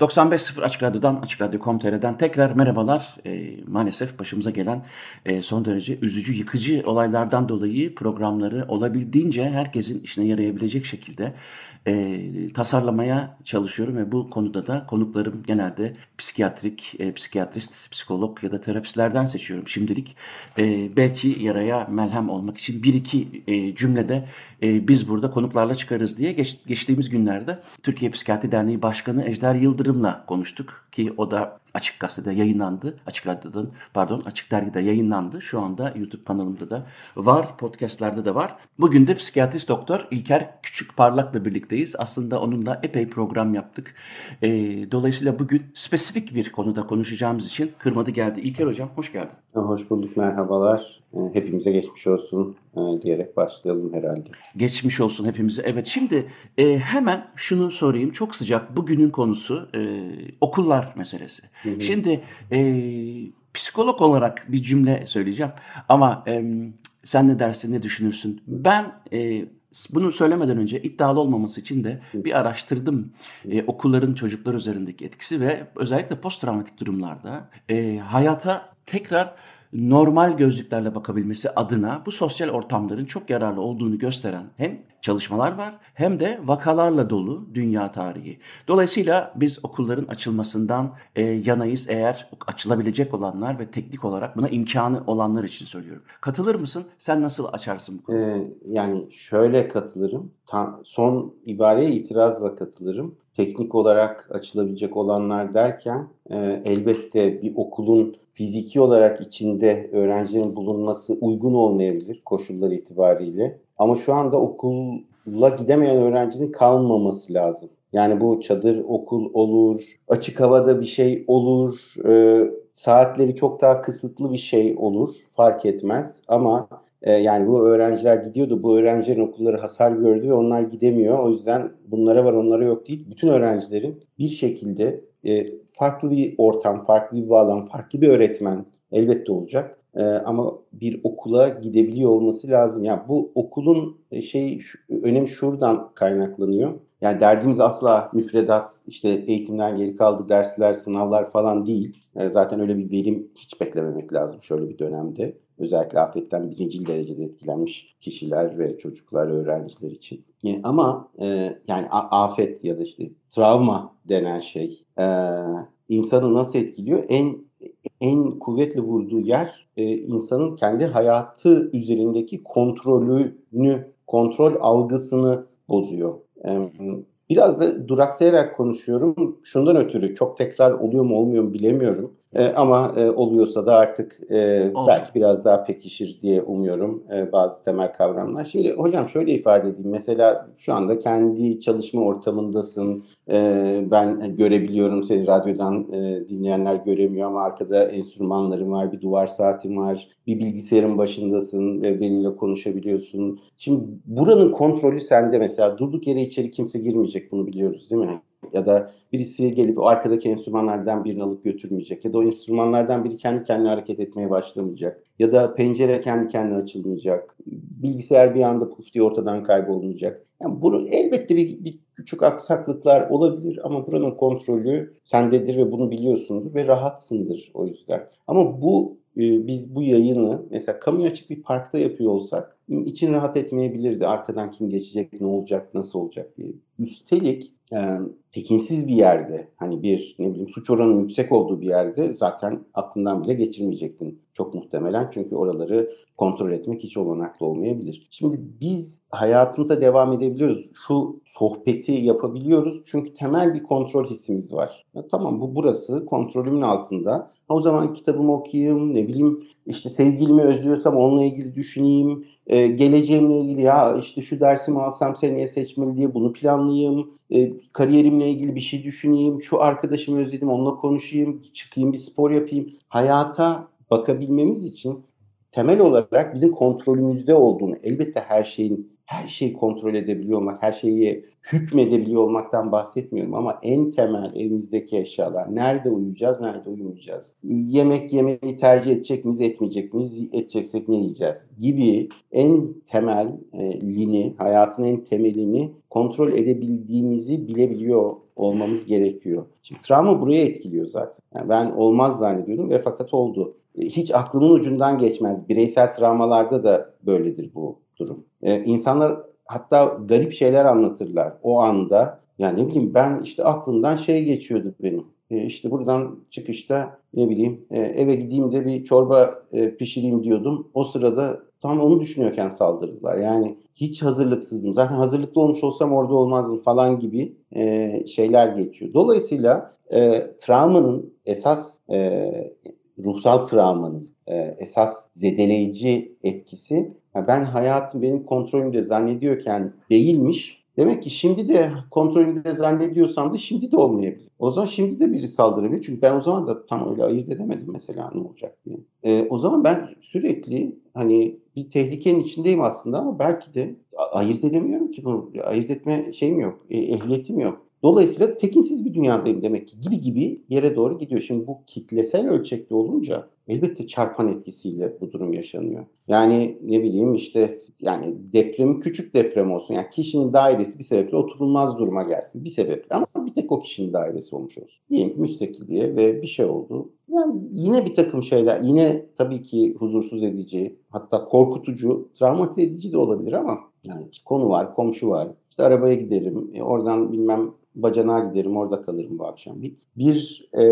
95.0 Açık Radyo'dan, Açık Radyo.com.tr'den tekrar merhabalar. E, maalesef başımıza gelen e, son derece üzücü, yıkıcı olaylardan dolayı programları olabildiğince herkesin işine yarayabilecek şekilde e, tasarlamaya çalışıyorum ve bu konuda da konuklarım genelde psikiyatrik, e, psikiyatrist, psikolog ya da terapistlerden seçiyorum şimdilik. E, belki yaraya melhem olmak için bir iki e, cümlede e, biz burada konuklarla çıkarız diye geç, geçtiğimiz günlerde Türkiye Psikiyatri Derneği Başkanı Ejder Yıldırım'la konuştuk ki o da Açık Gazete'de yayınlandı. Açık Radyo'dan pardon Açık Dergi'de yayınlandı. Şu anda YouTube kanalımda da var. Podcast'larda da var. Bugün de psikiyatrist doktor İlker Küçük Parlak'la birlikteyiz. Aslında onunla epey program yaptık. E, dolayısıyla bugün spesifik bir konuda konuşacağımız için kırmadı geldi. İlker Hocam hoş geldin. Hoş bulduk merhabalar. Ee, hepimize geçmiş olsun e, diyerek başlayalım herhalde. Geçmiş olsun hepimize. Evet şimdi e, hemen şunu sorayım. Çok sıcak bugünün konusu e, okullar meselesi. Hı hı. Şimdi e, psikolog olarak bir cümle söyleyeceğim. Ama e, sen ne dersin ne düşünürsün? Ben e, bunu söylemeden önce iddialı olmaması için de bir araştırdım e, okulların çocuklar üzerindeki etkisi ve özellikle post travmatik durumlarda e, hayata tekrar normal gözlüklerle bakabilmesi adına bu sosyal ortamların çok yararlı olduğunu gösteren hem çalışmalar var hem de vakalarla dolu dünya tarihi. Dolayısıyla biz okulların açılmasından e, yanayız eğer açılabilecek olanlar ve teknik olarak buna imkanı olanlar için söylüyorum. Katılır mısın? Sen nasıl açarsın bu konuyu? Ee, yani şöyle katılırım. Ta, son ibareye itirazla katılırım teknik olarak açılabilecek olanlar derken e, elbette bir okulun fiziki olarak içinde öğrencilerin bulunması uygun olmayabilir koşullar itibariyle. Ama şu anda okula gidemeyen öğrencinin kalmaması lazım. Yani bu çadır okul olur, açık havada bir şey olur, e, saatleri çok daha kısıtlı bir şey olur fark etmez. Ama e, yani bu öğrenciler gidiyordu, bu öğrencilerin okulları hasar gördü ve onlar gidemiyor. O yüzden bunlara var onlara yok değil. Bütün öğrencilerin bir şekilde e, farklı bir ortam, farklı bir bağlam, farklı bir öğretmen elbette olacak. E, ama bir okula gidebiliyor olması lazım. Yani bu okulun şey şu, önemi şuradan kaynaklanıyor. Yani derdimiz asla müfredat, işte eğitimden geri kaldı dersler, sınavlar falan değil. Zaten öyle bir verim hiç beklememek lazım şöyle bir dönemde. Özellikle afetten birinci derecede etkilenmiş kişiler ve çocuklar, öğrenciler için. Yani ama e, yani afet ya da işte travma denen şey e, insanı nasıl etkiliyor? En en kuvvetli vurduğu yer e, insanın kendi hayatı üzerindeki kontrolünü, kontrol algısını bozuyor. E, biraz da duraksayarak konuşuyorum. Şundan ötürü çok tekrar oluyor mu olmuyor mu bilemiyorum. E, ama e, oluyorsa da artık e, belki biraz daha pekişir diye umuyorum e, bazı temel kavramlar. Şimdi hocam şöyle ifade edeyim. Mesela şu anda kendi çalışma ortamındasın. E, ben görebiliyorum seni radyodan e, dinleyenler göremiyor ama arkada enstrümanlarım var, bir duvar saatim var, bir bilgisayarın başındasın ve benimle konuşabiliyorsun. Şimdi buranın kontrolü sende mesela. Durduk yere içeri kimse girmeyecek bunu biliyoruz değil mi? Ya da birisi gelip o arkadaki enstrümanlardan birini alıp götürmeyecek ya da o enstrümanlardan biri kendi kendine hareket etmeye başlamayacak ya da pencere kendi kendine açılmayacak bilgisayar bir anda puf diye ortadan kaybolmayacak. Yani bunu elbette bir, bir küçük aksaklıklar olabilir ama buranın kontrolü sendedir ve bunu biliyorsundur ve rahatsındır o yüzden. Ama bu e, biz bu yayını mesela kamu açık bir parkta yapıyor olsak için rahat etmeyebilirdi. Arkadan kim geçecek, ne olacak, nasıl olacak diye. Üstelik e, tekinsiz bir yerde hani bir ne bileyim suç oranının yüksek olduğu bir yerde zaten aklından bile geçirmeyecektin çok muhtemelen çünkü oraları kontrol etmek hiç olanaklı olmayabilir. Şimdi biz hayatımıza devam edebiliyoruz. Şu sohbeti yapabiliyoruz çünkü temel bir kontrol hissimiz var. Ya, tamam bu burası kontrolümün altında O zaman kitabımı okuyayım, ne bileyim işte sevgilimi özlüyorsam onunla ilgili düşüneyim. E, geleceğimle ilgili ya işte şu dersimi alsam seneye seçmeli diye bunu planlayayım. E, kariyerimle ilgili bir şey düşüneyim. Şu arkadaşımı özledim onunla konuşayım. Çıkayım bir spor yapayım. Hayata bakabilmemiz için temel olarak bizim kontrolümüzde olduğunu elbette her şeyin her şeyi kontrol edebiliyor olmak, her şeyi hükmedebiliyor olmaktan bahsetmiyorum ama en temel evimizdeki eşyalar. Nerede uyuyacağız, nerede uyumayacağız? Yemek yemeyi tercih edecek miyiz, etmeyecek miyiz? Edeceksek ne yiyeceğiz? Gibi en temel e, lini, hayatın en temelini kontrol edebildiğimizi bilebiliyor olmamız gerekiyor. Şimdi travma buraya etkiliyor zaten. Yani ben olmaz zannediyordum ve fakat oldu. E, hiç aklımın ucundan geçmez. Bireysel travmalarda da böyledir bu durum. Ee, insanlar hatta garip şeyler anlatırlar o anda. Yani ne bileyim ben işte aklımdan şey geçiyordu benim. Ee, işte buradan çıkışta ne bileyim e, eve gideyim de bir çorba e, pişireyim diyordum. O sırada tam onu düşünüyorken saldırdılar. Yani hiç hazırlıksızdım. Zaten hazırlıklı olmuş olsam orada olmazdım falan gibi e, şeyler geçiyor. Dolayısıyla e, travmanın esas e, ruhsal travmanın e, esas zedeleyici etkisi ben hayatım benim kontrolümde zannediyorken değilmiş. Demek ki şimdi de kontrolümde zannediyorsam da şimdi de olmayabilir. O zaman şimdi de biri saldırabilir. Çünkü ben o zaman da tam öyle ayırt edemedim mesela ne olacak diye. E, o zaman ben sürekli hani bir tehlikenin içindeyim aslında ama belki de ayırt edemiyorum ki bunu. Ayırt etme şeyim yok, e, ehliyetim yok. Dolayısıyla tekinsiz bir dünyadayım demek ki gibi gibi yere doğru gidiyor. Şimdi bu kitlesel ölçekte olunca elbette çarpan etkisiyle bu durum yaşanıyor. Yani ne bileyim işte yani deprem küçük deprem olsun. Yani kişinin dairesi bir sebeple oturulmaz duruma gelsin. Bir sebeple ama bir tek o kişinin dairesi olmuş olsun. Diyelim ki müstakilliğe ve bir şey oldu. Yani yine bir takım şeyler yine tabii ki huzursuz edici hatta korkutucu, travmatize edici de olabilir ama yani konu var, komşu var. İşte arabaya giderim, e, oradan bilmem bacanağa giderim orada kalırım bu akşam. Bir, e,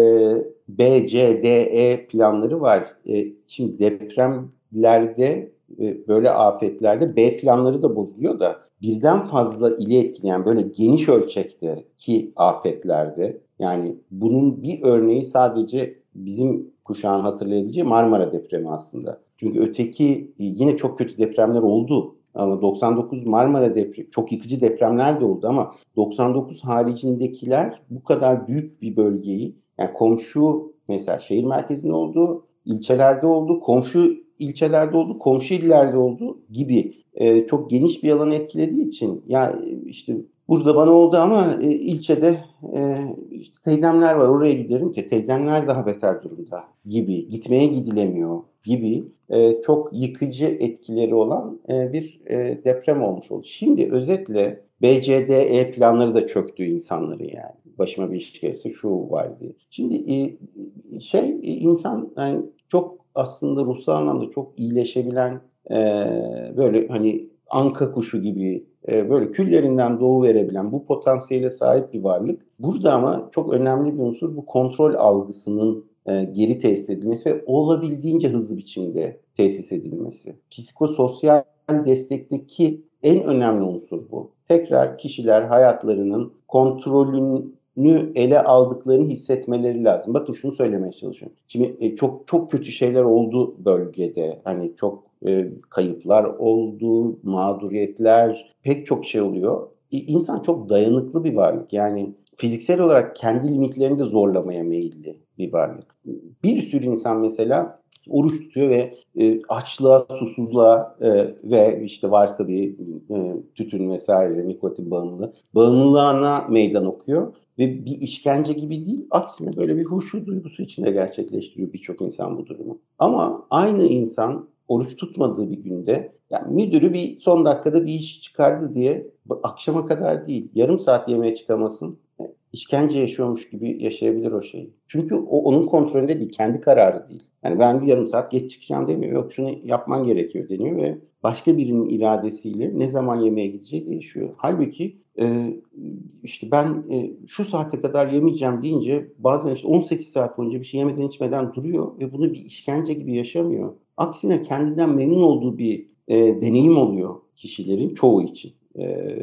B, C, D, E planları var. E, şimdi depremlerde e, böyle afetlerde B planları da bozuluyor da birden fazla ili etkileyen böyle geniş ölçekte ki afetlerde yani bunun bir örneği sadece bizim kuşağın hatırlayabileceği Marmara depremi aslında. Çünkü öteki yine çok kötü depremler oldu ama 99 Marmara depremi çok yıkıcı depremler de oldu ama 99 haricindekiler bu kadar büyük bir bölgeyi yani komşu mesela şehir merkezinde oldu, ilçelerde oldu, komşu ilçelerde oldu, komşu illerde oldu gibi e, çok geniş bir alanı etkilediği için ya işte burada bana oldu ama e, ilçede e, işte teyzemler var oraya giderim ki teyzemler daha beter durumda gibi gitmeye gidilemiyor gibi e, çok yıkıcı etkileri olan e, bir e, deprem olmuş oldu. Şimdi özetle BCDE planları da çöktü insanları yani. Başıma bir iş gelse şu var diye. Şimdi e, şey e, insan yani çok aslında ruhsal anlamda çok iyileşebilen e, böyle hani anka kuşu gibi e, böyle küllerinden doğu verebilen bu potansiyele sahip bir varlık. Burada ama çok önemli bir unsur bu kontrol algısının e, geri tesis edilmesi ve olabildiğince hızlı biçimde tesis edilmesi. Psikososyal destekteki en önemli unsur bu. Tekrar kişiler hayatlarının kontrolünü ele aldıklarını hissetmeleri lazım. Bakın şunu söylemeye çalışıyorum. Şimdi e, çok çok kötü şeyler oldu bölgede. Hani çok e, kayıplar oldu, mağduriyetler, pek çok şey oluyor. İnsan çok dayanıklı bir varlık. Yani fiziksel olarak kendi limitlerini de zorlamaya meyilli bir varlık. Bir sürü insan mesela oruç tutuyor ve e, açlığa, susuzluğa e, ve işte varsa bir e, tütün vesaire, nikotin bağımlılığı, bağımlılığına meydan okuyor. Ve bir işkence gibi değil, aksine böyle bir huşu duygusu içinde gerçekleştiriyor birçok insan bu durumu. Ama aynı insan oruç tutmadığı bir günde yani müdürü bir son dakikada bir iş çıkardı diye akşama kadar değil yarım saat yemeğe çıkamasın işkence yaşıyormuş gibi yaşayabilir o şeyi. Çünkü o onun kontrolünde değil, kendi kararı değil. Yani ben bir yarım saat geç çıkacağım demiyor. Yok şunu yapman gerekiyor deniyor ve başka birinin iradesiyle ne zaman yemeğe gideceği değişiyor. Halbuki e, işte ben e, şu saate kadar yemeyeceğim deyince bazen işte 18 saat boyunca bir şey yemeden içmeden duruyor ve bunu bir işkence gibi yaşamıyor. Aksine kendinden memnun olduğu bir e, deneyim oluyor kişilerin çoğu için. E,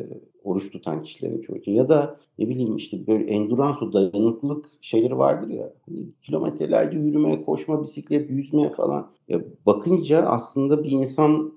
oruç tutan kişilerin çoğu için. Ya da ne bileyim işte böyle endurance dayanıklılık şeyleri vardır ya. Hani kilometrelerce yürüme, koşma, bisiklet, yüzme falan. Ya bakınca aslında bir insan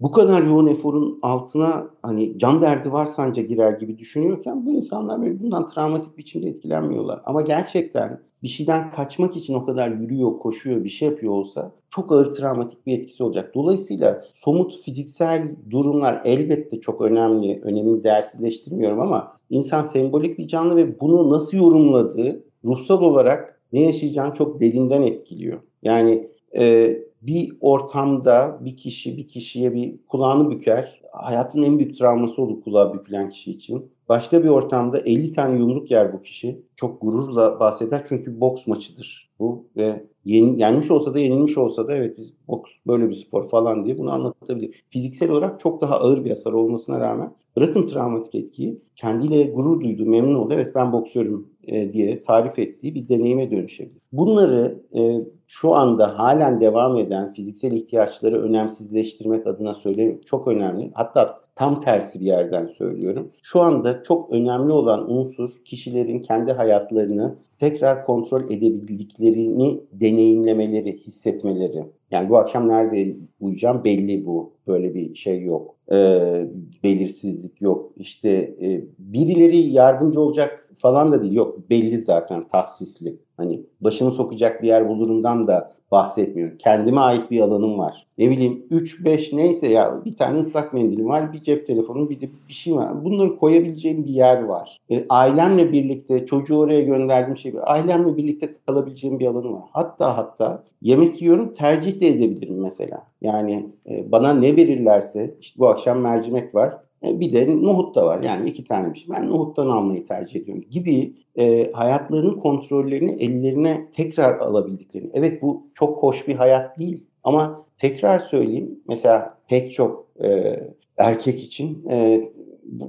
bu kadar yoğun eforun altına hani can derdi var sanca girer gibi düşünüyorken bu insanlar böyle bundan travmatik biçimde etkilenmiyorlar. Ama gerçekten bir şeyden kaçmak için o kadar yürüyor, koşuyor, bir şey yapıyor olsa çok ağır travmatik bir etkisi olacak. Dolayısıyla somut fiziksel durumlar elbette çok önemli. Önemini değersizleştirmiyorum ama insan sembolik bir canlı ve bunu nasıl yorumladığı ruhsal olarak ne yaşayacağını çok derinden etkiliyor. Yani e, bir ortamda bir kişi bir kişiye bir kulağını büker. Hayatın en büyük travması olur kulağı bükülen kişi için. Başka bir ortamda 50 tane yumruk yer bu kişi. Çok gururla bahseder çünkü boks maçıdır bu ve yeni, yenmiş olsa da yenilmiş olsa da evet biz boks böyle bir spor falan diye bunu anlatabilir. Fiziksel olarak çok daha ağır bir hasar olmasına rağmen bırakın travmatik etkiyi kendiyle gurur duyduğu, memnun oldu. Evet ben boksörüm e, diye tarif ettiği bir deneyime dönüşebilir. Bunları e, şu anda halen devam eden fiziksel ihtiyaçları önemsizleştirmek adına söylüyorum. Çok önemli. Hatta tam tersi bir yerden söylüyorum. Şu anda çok önemli olan unsur kişilerin kendi hayatlarını tekrar kontrol edebildiklerini deneyimlemeleri, hissetmeleri. Yani bu akşam nerede uyuyacağım belli bu. Böyle bir şey yok. Ee, belirsizlik yok. İşte e, birileri yardımcı olacak falan da değil. Yok belli zaten tahsisli. Hani başımı sokacak bir yer bulurumdan da bahsetmiyorum. Kendime ait bir alanım var. Ne bileyim 3-5 neyse ya bir tane ıslak mendilim var, bir cep telefonu, bir de bir şey var. Bunları koyabileceğim bir yer var. E, ailemle birlikte çocuğu oraya gönderdiğim şey, ailemle birlikte kalabileceğim bir alanım var. Hatta hatta yemek yiyorum tercih de edebilirim mesela. Yani e, bana ne verirlerse işte bu akşam mercimek var. E, bir de nohut da var. Yani iki tane bir şey. Ben nohuttan almayı tercih ediyorum gibi e, hayatlarının kontrollerini ellerine tekrar alabildiklerini. Evet bu çok hoş bir hayat değil ama tekrar söyleyeyim. Mesela pek çok e, erkek için e,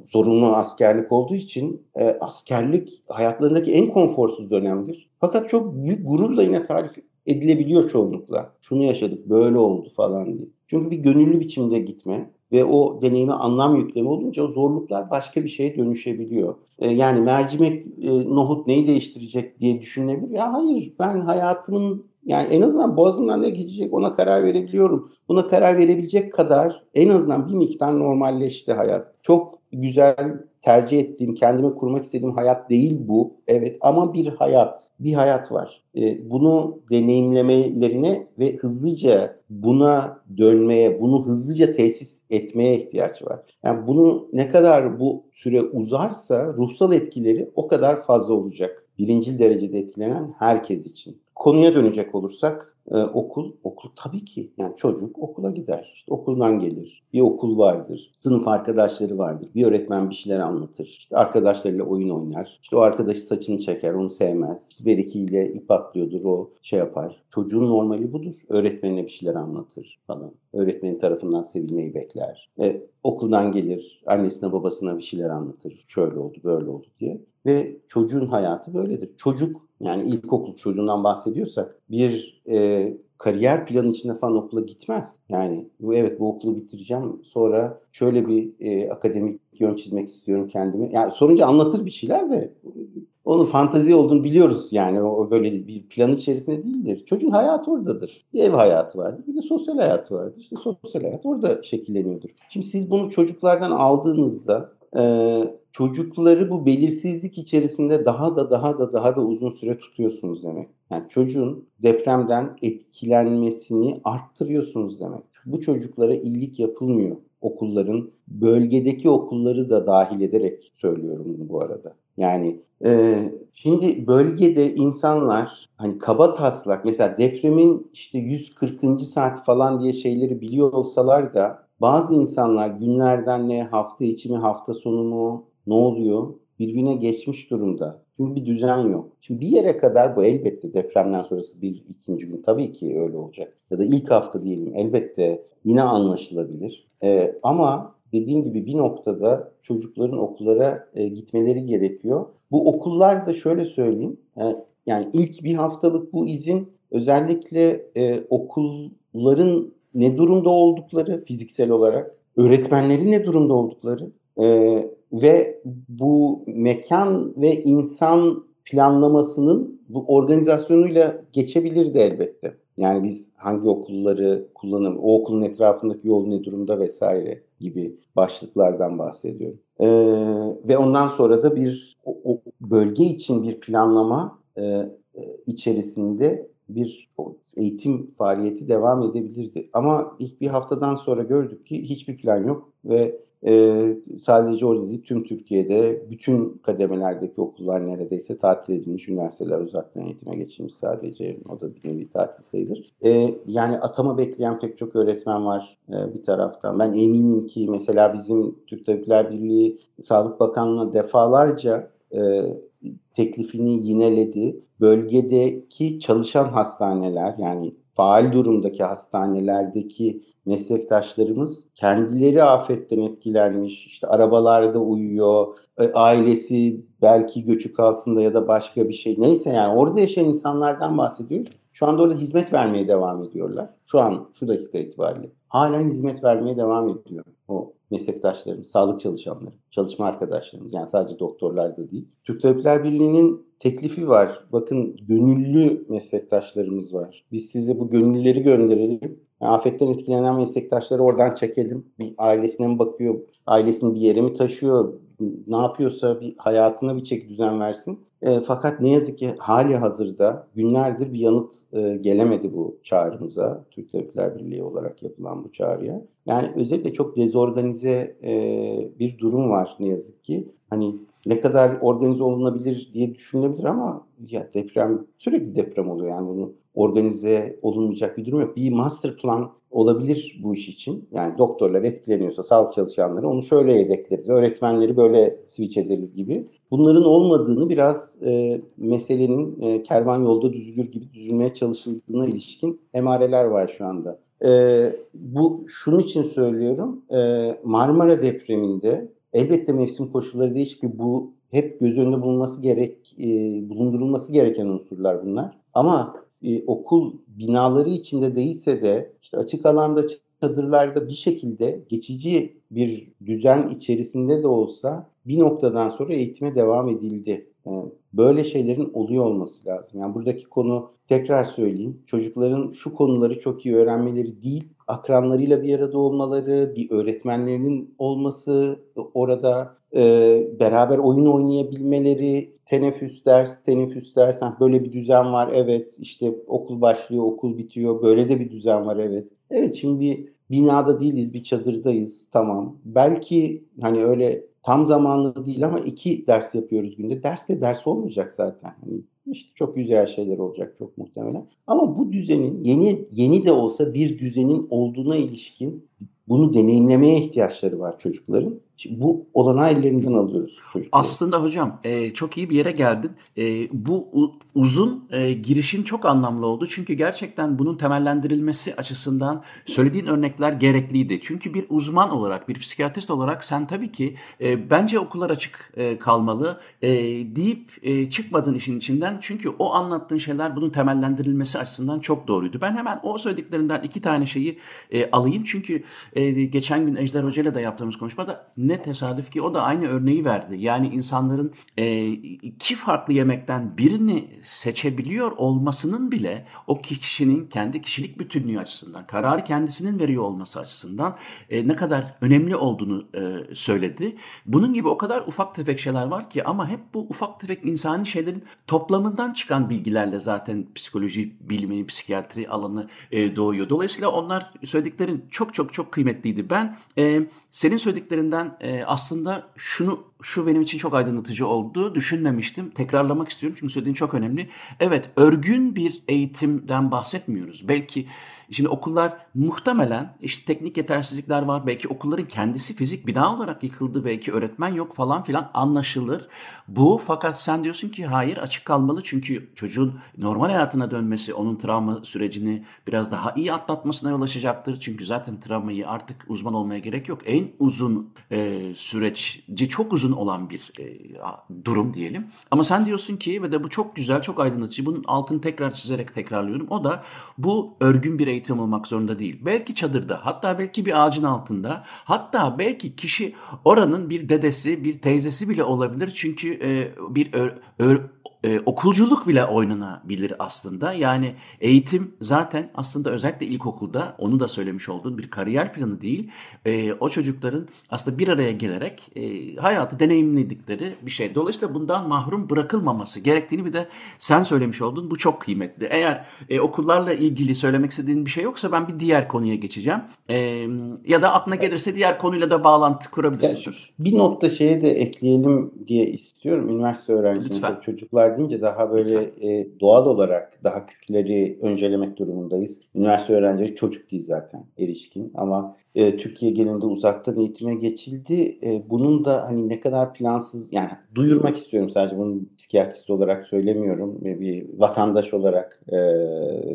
zorunlu askerlik olduğu için e, askerlik hayatlarındaki en konforsuz dönemdir. Fakat çok büyük gururla yine tarif edilebiliyor çoğunlukla. Şunu yaşadık, böyle oldu falan diye. Çünkü bir gönüllü biçimde gitme, ve o deneyime anlam yükleme olunca o zorluklar başka bir şeye dönüşebiliyor. E, yani mercimek, e, nohut neyi değiştirecek diye düşünülebilir. Ya hayır ben hayatımın yani en azından boğazımdan ne geçecek ona karar verebiliyorum. Buna karar verebilecek kadar en azından bir miktar normalleşti hayat. Çok güzel tercih ettiğim, kendime kurmak istediğim hayat değil bu. Evet ama bir hayat, bir hayat var. E, bunu deneyimlemelerine ve hızlıca buna dönmeye, bunu hızlıca tesis etmeye ihtiyaç var. Yani bunu ne kadar bu süre uzarsa ruhsal etkileri o kadar fazla olacak. Birincil derecede etkilenen herkes için. Konuya dönecek olursak ee, okul, okul tabii ki yani çocuk okula gider. İşte okuldan gelir. Bir okul vardır. Sınıf arkadaşları vardır. Bir öğretmen bir şeyler anlatır. İşte arkadaşlarıyla oyun oynar. İşte o arkadaşı saçını çeker, onu sevmez. İşte bir ikiyle ip atlıyordur, o şey yapar. Çocuğun normali budur. Öğretmenine bir şeyler anlatır falan. Öğretmenin tarafından sevilmeyi bekler. E, okuldan gelir, annesine babasına bir şeyler anlatır. Şöyle oldu, böyle oldu diye. Ve çocuğun hayatı böyledir. Çocuk yani ilkokul çocuğundan bahsediyorsak bir e, kariyer planı içinde falan okula gitmez. Yani bu evet bu okulu bitireceğim sonra şöyle bir e, akademik yön çizmek istiyorum kendime. Yani sorunca anlatır bir şeyler de onun fantazi olduğunu biliyoruz yani o böyle bir plan içerisinde değildir. Çocuğun hayatı oradadır. Bir ev hayatı vardır, bir de sosyal hayatı vardır. İşte sosyal hayat orada şekilleniyordur. Şimdi siz bunu çocuklardan aldığınızda e, çocukları bu belirsizlik içerisinde daha da daha da daha da uzun süre tutuyorsunuz demek. Yani çocuğun depremden etkilenmesini arttırıyorsunuz demek. Bu çocuklara iyilik yapılmıyor. Okulların, bölgedeki okulları da dahil ederek söylüyorum bunu bu arada. Yani e, şimdi bölgede insanlar hani kaba taslak mesela depremin işte 140. saat falan diye şeyleri biliyor olsalar da bazı insanlar günlerden ne hafta içi mi hafta sonu mu ne oluyor? Birbirine geçmiş durumda. Çünkü bir düzen yok. Şimdi bir yere kadar bu elbette depremden sonrası bir ikinci gün tabii ki öyle olacak. Ya da ilk hafta diyelim elbette yine anlaşılabilir. Ee, ama dediğim gibi bir noktada çocukların okullara e, gitmeleri gerekiyor. Bu okullar da şöyle söyleyeyim. E, yani ilk bir haftalık bu izin özellikle e, okulların ne durumda oldukları fiziksel olarak, öğretmenlerin ne durumda oldukları, Ee, ve bu mekan ve insan planlamasının bu organizasyonuyla geçebilirdi elbette. Yani biz hangi okulları kullanım, o okulun etrafındaki yol ne durumda vesaire gibi başlıklardan bahsediyorum. Ee, ve ondan sonra da bir o, o bölge için bir planlama e, e içerisinde bir eğitim faaliyeti devam edebilirdi. Ama ilk bir haftadan sonra gördük ki hiçbir plan yok ve e, sadece orada değil tüm Türkiye'de bütün kademelerdeki okullar neredeyse tatil edilmiş, üniversiteler uzaktan eğitime geçilmiş sadece o da bir nevi tatil sayılır. E, yani atama bekleyen pek çok öğretmen var e, bir taraftan. Ben eminim ki mesela bizim Türk Tabipler Birliği Sağlık Bakanlığı'na defalarca e, teklifini yineledi. Bölgedeki çalışan hastaneler yani faal durumdaki hastanelerdeki meslektaşlarımız kendileri afetten etkilenmiş, işte arabalarda uyuyor, e, ailesi belki göçük altında ya da başka bir şey neyse yani orada yaşayan insanlardan bahsediyoruz. Şu anda orada hizmet vermeye devam ediyorlar. Şu an şu dakika itibariyle. Halen hizmet vermeye devam ediyor o meslektaşlarımız, sağlık çalışanları, çalışma arkadaşlarımız. Yani sadece doktorlar da değil. Türk Tabipler Birliği'nin teklifi var. Bakın gönüllü meslektaşlarımız var. Biz size bu gönüllüleri gönderelim. Yani afetten etkilenen meslektaşları oradan çekelim. Bir ailesine mi bakıyor, ailesini bir yere mi taşıyor, ne yapıyorsa bir hayatına bir çeki düzen versin. E, fakat ne yazık ki hali hazırda günlerdir bir yanıt e, gelemedi bu çağrımıza. Türk Tabipler Birliği olarak yapılan bu çağrıya. Yani özellikle çok dezorganize e, bir durum var ne yazık ki. Hani ne kadar organize olunabilir diye düşünülebilir ama ya deprem sürekli deprem oluyor yani bunu organize olunmayacak bir durum yok. Bir master plan olabilir bu iş için. Yani doktorlar etkileniyorsa sağlık çalışanları onu şöyle yedekleriz, öğretmenleri böyle switch ederiz gibi. Bunların olmadığını biraz e, meselenin e, kervan yolda düzülür gibi düzülmeye çalışıldığına ilişkin emareler var şu anda. E, bu şunun için söylüyorum. E, Marmara depreminde elbette mevsim koşulları değişik ki bu hep göz önünde bulunması gerek e, bulundurulması gereken unsurlar bunlar. Ama e, okul binaları içinde değilse de işte açık alanda çadırlarda bir şekilde geçici bir düzen içerisinde de olsa bir noktadan sonra eğitime devam edildi. Yani böyle şeylerin oluyor olması lazım. Yani buradaki konu tekrar söyleyeyim. Çocukların şu konuları çok iyi öğrenmeleri değil, akranlarıyla bir arada olmaları, bir öğretmenlerinin olması, orada e, beraber oyun oynayabilmeleri, teneffüs ders, teneffüs ders, böyle bir düzen var evet, işte okul başlıyor, okul bitiyor, böyle de bir düzen var evet. Evet şimdi bir binada değiliz, bir çadırdayız, tamam. Belki hani öyle tam zamanlı değil ama iki ders yapıyoruz günde. Ders de ders olmayacak zaten. Hani işte çok güzel şeyler olacak çok muhtemelen. Ama bu düzenin yeni yeni de olsa bir düzenin olduğuna ilişkin bunu deneyimlemeye ihtiyaçları var çocukların. Şimdi bu olanağı ellerinden alıyoruz çocuklar. Aslında hocam e, çok iyi bir yere geldin. E, bu uzun e, girişin çok anlamlı oldu. Çünkü gerçekten bunun temellendirilmesi açısından söylediğin örnekler gerekliydi. Çünkü bir uzman olarak, bir psikiyatrist olarak sen tabii ki e, bence okullar açık e, kalmalı e, deyip e, çıkmadın işin içinden. Çünkü o anlattığın şeyler bunun temellendirilmesi açısından çok doğruydu. Ben hemen o söylediklerinden iki tane şeyi e, alayım. Çünkü e, geçen gün Ejder Hoca ile de yaptığımız konuşmada ne tesadüf ki o da aynı örneği verdi. Yani insanların e, iki farklı yemekten birini seçebiliyor olmasının bile o kişinin kendi kişilik bütünlüğü açısından, kararı kendisinin veriyor olması açısından e, ne kadar önemli olduğunu e, söyledi. Bunun gibi o kadar ufak tefek şeyler var ki ama hep bu ufak tefek insani şeylerin toplamından çıkan bilgilerle zaten psikoloji biliminin psikiyatri alanı e, doğuyor. Dolayısıyla onlar söylediklerin çok çok çok kıymetliydi. Ben e, senin söylediklerinden e, aslında şunu şu benim için çok aydınlatıcı oldu. Düşünmemiştim. Tekrarlamak istiyorum çünkü söylediğin çok önemli. Evet, örgün bir eğitimden bahsetmiyoruz. Belki şimdi okullar muhtemelen işte teknik yetersizlikler var. Belki okulların kendisi fizik bina olarak yıkıldı. Belki öğretmen yok falan filan anlaşılır. Bu fakat sen diyorsun ki hayır açık kalmalı çünkü çocuğun normal hayatına dönmesi onun travma sürecini biraz daha iyi atlatmasına yol açacaktır. Çünkü zaten travmayı artık uzman olmaya gerek yok. En uzun e, süreci çok uzun olan bir e, durum diyelim. Ama sen diyorsun ki ve de bu çok güzel, çok aydınlatıcı. Bunun altını tekrar çizerek tekrarlıyorum. O da bu örgün bir eğitim olmak zorunda değil. Belki çadırda, hatta belki bir ağacın altında, hatta belki kişi oranın bir dedesi, bir teyzesi bile olabilir. Çünkü e, bir ö, ö, e, okulculuk bile oynanabilir aslında. Yani eğitim zaten aslında özellikle ilkokulda onu da söylemiş olduğun bir kariyer planı değil. E, o çocukların aslında bir araya gelerek e, hayatı deneyimledikleri bir şey. Dolayısıyla bundan mahrum bırakılmaması gerektiğini bir de sen söylemiş oldun. Bu çok kıymetli. Eğer e, okullarla ilgili söylemek istediğin bir şey yoksa ben bir diğer konuya geçeceğim. E, ya da aklına gelirse diğer konuyla da bağlantı kurabilirsin. Yani bir nokta şeye de ekleyelim diye istiyorum. Üniversite öğrencileri çocuklar deyince daha böyle e, doğal olarak daha küçükleri öncelemek durumundayız. Üniversite öğrencileri çocuk değil zaten erişkin ama e, Türkiye genelinde uzaktan eğitime geçildi. E, bunun da hani ne kadar plansız yani duyurmak istiyorum sadece bunu psikiyatrist olarak söylemiyorum. E, bir vatandaş olarak e,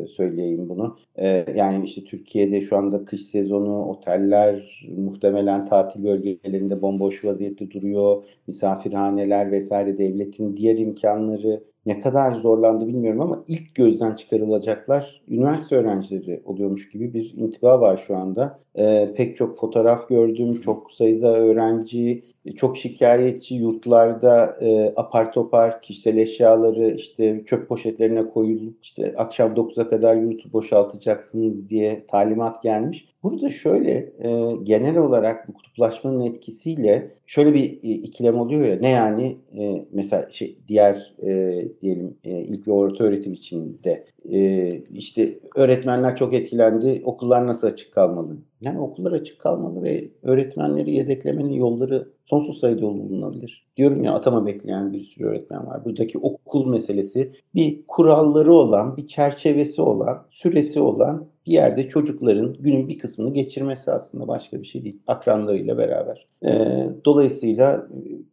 söyleyeyim bunu. E, yani işte Türkiye'de şu anda kış sezonu oteller muhtemelen tatil bölgelerinde bomboş vaziyette duruyor. Misafirhaneler vesaire devletin diğer imkanları live ne kadar zorlandı bilmiyorum ama ilk gözden çıkarılacaklar üniversite öğrencileri oluyormuş gibi bir intiba var şu anda. E, pek çok fotoğraf gördüm, çok sayıda öğrenci, çok şikayetçi yurtlarda e, apar topar kişisel eşyaları işte çöp poşetlerine koyulup işte akşam 9'a kadar yurtu boşaltacaksınız diye talimat gelmiş. Burada şöyle e, genel olarak bu kutuplaşmanın etkisiyle şöyle bir e, ikilem oluyor ya ne yani e, mesela şey diğer e, diyelim e, ilk ve orta öğretim içinde e, işte öğretmenler çok etkilendi okullar nasıl açık kalmalı? Yani okullar açık kalmalı ve öğretmenleri yedeklemenin yolları sonsuz sayıda bulunabilir. Diyorum ya atama bekleyen bir sürü öğretmen var. Buradaki okul meselesi bir kuralları olan, bir çerçevesi olan, süresi olan bir yerde çocukların günün bir kısmını geçirmesi aslında başka bir şey değil. Akranlarıyla beraber. Ee, dolayısıyla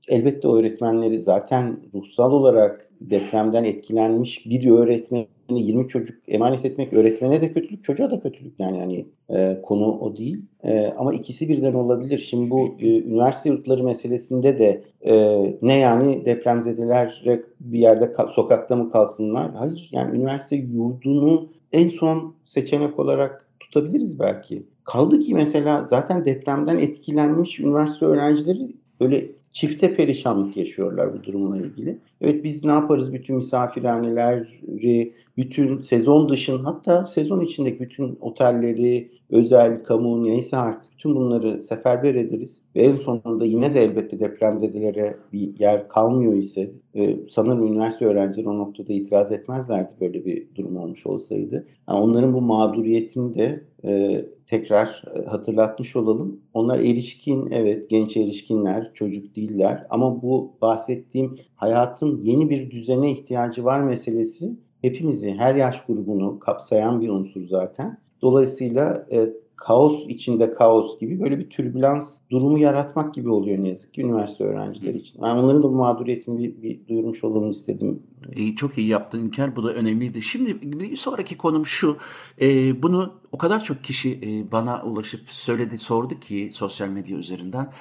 elbette öğretmenleri zaten ruhsal olarak depremden etkilenmiş bir öğretmen 20 çocuk emanet etmek öğretmene de kötülük, çocuğa da kötülük yani hani e, konu o değil. E, ama ikisi birden olabilir. Şimdi bu e, üniversite yurtları meselesinde de e, ne yani depremzedeler bir yerde ka- sokakta mı kalsınlar? Hayır yani üniversite yurdunu en son seçenek olarak tutabiliriz belki. Kaldı ki mesela zaten depremden etkilenmiş üniversite öğrencileri böyle çifte perişanlık yaşıyorlar bu durumla ilgili. Evet biz ne yaparız bütün misafirhaneleri, bütün sezon dışın hatta sezon içindeki bütün otelleri, özel, kamu neyse artık tüm bunları seferber ederiz. Ve en sonunda yine de elbette depremzedelere bir yer kalmıyor ise e, sanırım üniversite öğrencileri o noktada itiraz etmezlerdi böyle bir durum olmuş olsaydı. Yani onların bu mağduriyetini de e, tekrar e, hatırlatmış olalım. Onlar erişkin, evet genç erişkinler, çocuk değiller ama bu bahsettiğim hayatın yeni bir düzene ihtiyacı var meselesi hepimizi, her yaş grubunu kapsayan bir unsur zaten. Dolayısıyla e, kaos içinde kaos gibi böyle bir türbülans durumu yaratmak gibi oluyor ne yazık ki üniversite öğrencileri için. Yani onların da bu mağduriyetini bir, bir duyurmuş olalım istedim. İyi, çok iyi yaptın İlker. Bu da önemliydi. Şimdi bir sonraki konum şu. E, bunu o kadar çok kişi e, bana ulaşıp söyledi, sordu ki sosyal medya üzerinden.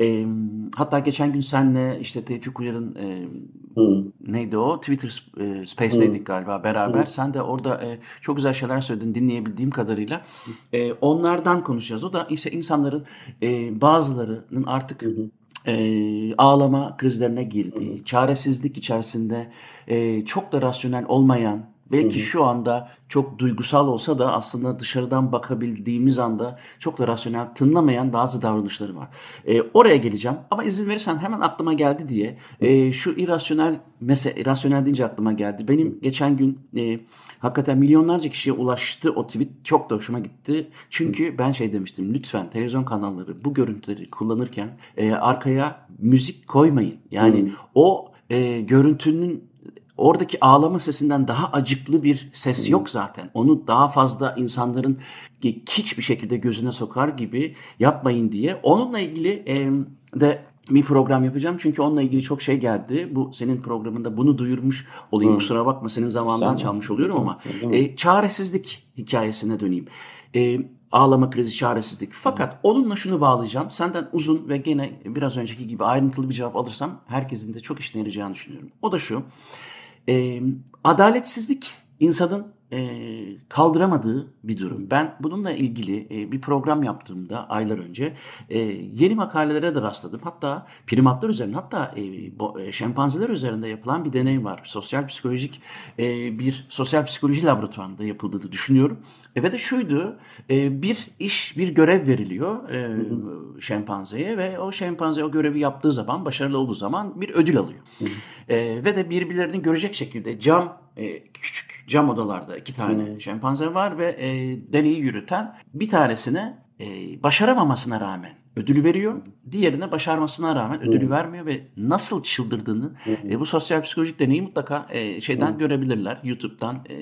E, hatta geçen gün senle işte Tevfik Uyar'ın e, neydi o? Twitter e, Space'deydik galiba beraber. Hı. Sen de orada e, çok güzel şeyler söyledin dinleyebildiğim kadarıyla. E, onlardan konuşacağız. O da işte insanların e, bazılarının artık... Hı e, ağlama krizlerine girdiği, çaresizlik içerisinde e, çok da rasyonel olmayan Belki hı hı. şu anda çok duygusal olsa da aslında dışarıdan bakabildiğimiz anda çok da rasyonel tınlamayan bazı davranışları var. E, oraya geleceğim ama izin verirsen hemen aklıma geldi diye e, şu irrasyonel mesela irrasyonel deyince aklıma geldi. Benim geçen gün e, hakikaten milyonlarca kişiye ulaştı o tweet çok da hoşuma gitti. Çünkü ben şey demiştim lütfen televizyon kanalları bu görüntüleri kullanırken e, arkaya müzik koymayın. Yani hı. o e, görüntünün oradaki ağlama sesinden daha acıklı bir ses yok zaten. Onu daha fazla insanların hiçbir şekilde gözüne sokar gibi yapmayın diye. Onunla ilgili e, de bir program yapacağım. Çünkü onunla ilgili çok şey geldi. Bu senin programında bunu duyurmuş olayım. Hı. Kusura bakma senin zamandan çalmış oluyorum ama e, çaresizlik hikayesine döneyim. E, ağlama krizi, çaresizlik. Fakat onunla şunu bağlayacağım. Senden uzun ve gene biraz önceki gibi ayrıntılı bir cevap alırsam herkesin de çok işine yarayacağını düşünüyorum. O da şu. Adaletsizlik insanın e, kaldıramadığı bir durum. Ben bununla ilgili e, bir program yaptığımda aylar önce e, yeni makalelere de rastladım. Hatta primatlar üzerinde hatta e, bo, e, şempanzeler üzerinde yapılan bir deney var. Sosyal psikolojik e, bir sosyal psikoloji laboratuvarında yapıldığını düşünüyorum. E, ve de şuydu e, bir iş bir görev veriliyor e, şempanzeye ve o şempanze o görevi yaptığı zaman başarılı olduğu zaman bir ödül alıyor. E, ve de birbirlerini görecek şekilde cam e, küçük cam odalarda iki tane hmm. şempanze var ve e, deneyi yürüten bir tanesine e, başaramamasına rağmen ödül veriyor. Diğerine başarmasına rağmen ödülü hmm. vermiyor ve nasıl çıldırdığını hmm. e, bu sosyal psikolojik deneyi mutlaka e, şeyden hmm. görebilirler. YouTube'dan e,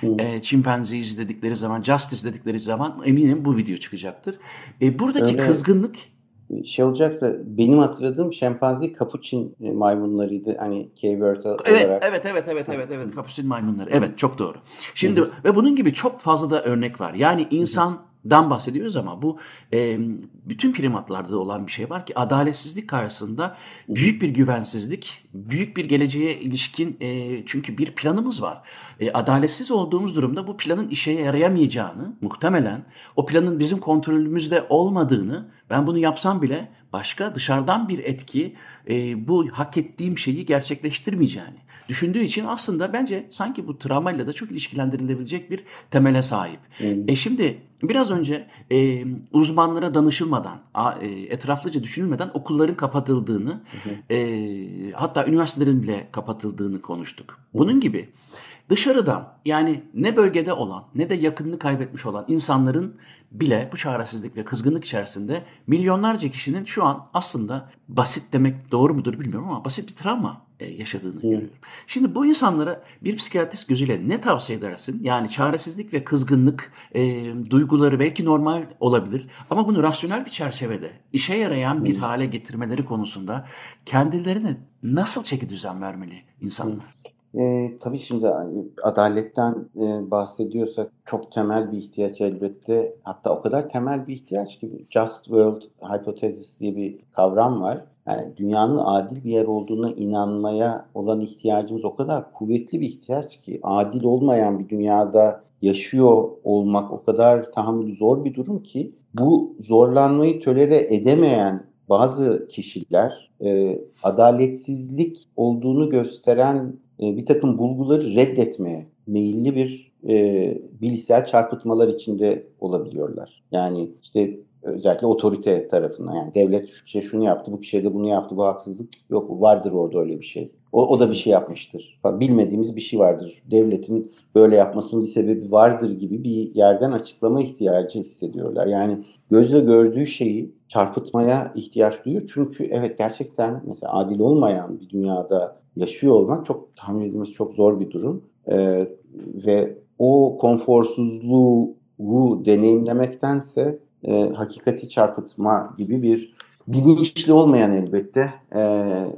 hmm. e, Chimpanzee izledikleri zaman, Justice dedikleri zaman eminim bu video çıkacaktır. E, buradaki Öyle. kızgınlık şey olacaksa benim hatırladığım şempanze kapuçin e, maymunlarıydı. Hani keyword olarak. Evet, evet, evet, evet, evet, evet. Kapuçin maymunları. Evet, çok doğru. Şimdi Hı. ve bunun gibi çok fazla da örnek var. Yani insan Hı dan bahsediyoruz ama bu e, bütün primatlarda olan bir şey var ki adaletsizlik karşısında büyük bir güvensizlik, büyük bir geleceğe ilişkin e, çünkü bir planımız var. E, adaletsiz olduğumuz durumda bu planın işe yarayamayacağını muhtemelen o planın bizim kontrolümüzde olmadığını ben bunu yapsam bile başka dışarıdan bir etki e, bu hak ettiğim şeyi gerçekleştirmeyeceğini düşündüğü için aslında bence sanki bu travmayla da çok ilişkilendirilebilecek bir temele sahip. Hmm. E şimdi biraz önce e, uzmanlara danışılmadan, a, e, etraflıca düşünülmeden okulların kapatıldığını, hmm. e, hatta üniversitelerin bile kapatıldığını konuştuk. Bunun gibi dışarıdan yani ne bölgede olan ne de yakınını kaybetmiş olan insanların bile bu çaresizlik ve kızgınlık içerisinde milyonlarca kişinin şu an aslında basit demek doğru mudur bilmiyorum ama basit bir travma e, yaşadığını hmm. görüyorum. Şimdi bu insanlara bir psikiyatrist gözüyle ne tavsiye edersin? Yani çaresizlik ve kızgınlık e, duyguları belki normal olabilir ama bunu rasyonel bir çerçevede işe yarayan bir hmm. hale getirmeleri konusunda kendilerine nasıl çeki düzen vermeli insanlar? Hmm. E, tabii şimdi adaletten e, bahsediyorsak çok temel bir ihtiyaç elbette. Hatta o kadar temel bir ihtiyaç ki Just World Hypothesis diye bir kavram var. Yani dünyanın adil bir yer olduğuna inanmaya olan ihtiyacımız o kadar kuvvetli bir ihtiyaç ki adil olmayan bir dünyada yaşıyor olmak o kadar tahammülü zor bir durum ki bu zorlanmayı tölere edemeyen bazı kişiler e, adaletsizlik olduğunu gösteren e, bir takım bulguları reddetmeye meyilli bir e, bilişsel çarpıtmalar içinde olabiliyorlar. Yani işte özellikle otorite tarafından yani devlet şu kişiye şunu yaptı, bu kişiye de bunu yaptı, bu haksızlık yok vardır orada öyle bir şey. O, o da bir şey yapmıştır. Bilmediğimiz bir şey vardır. Devletin böyle yapmasının bir sebebi vardır gibi bir yerden açıklama ihtiyacı hissediyorlar. Yani gözle gördüğü şeyi çarpıtmaya ihtiyaç duyuyor. Çünkü evet gerçekten mesela adil olmayan bir dünyada yaşıyor olmak çok tahmin edilmesi çok zor bir durum. Ee, ve o konforsuzluğu deneyimlemektense e, hakikati çarpıtma gibi bir bilinçli olmayan elbette e,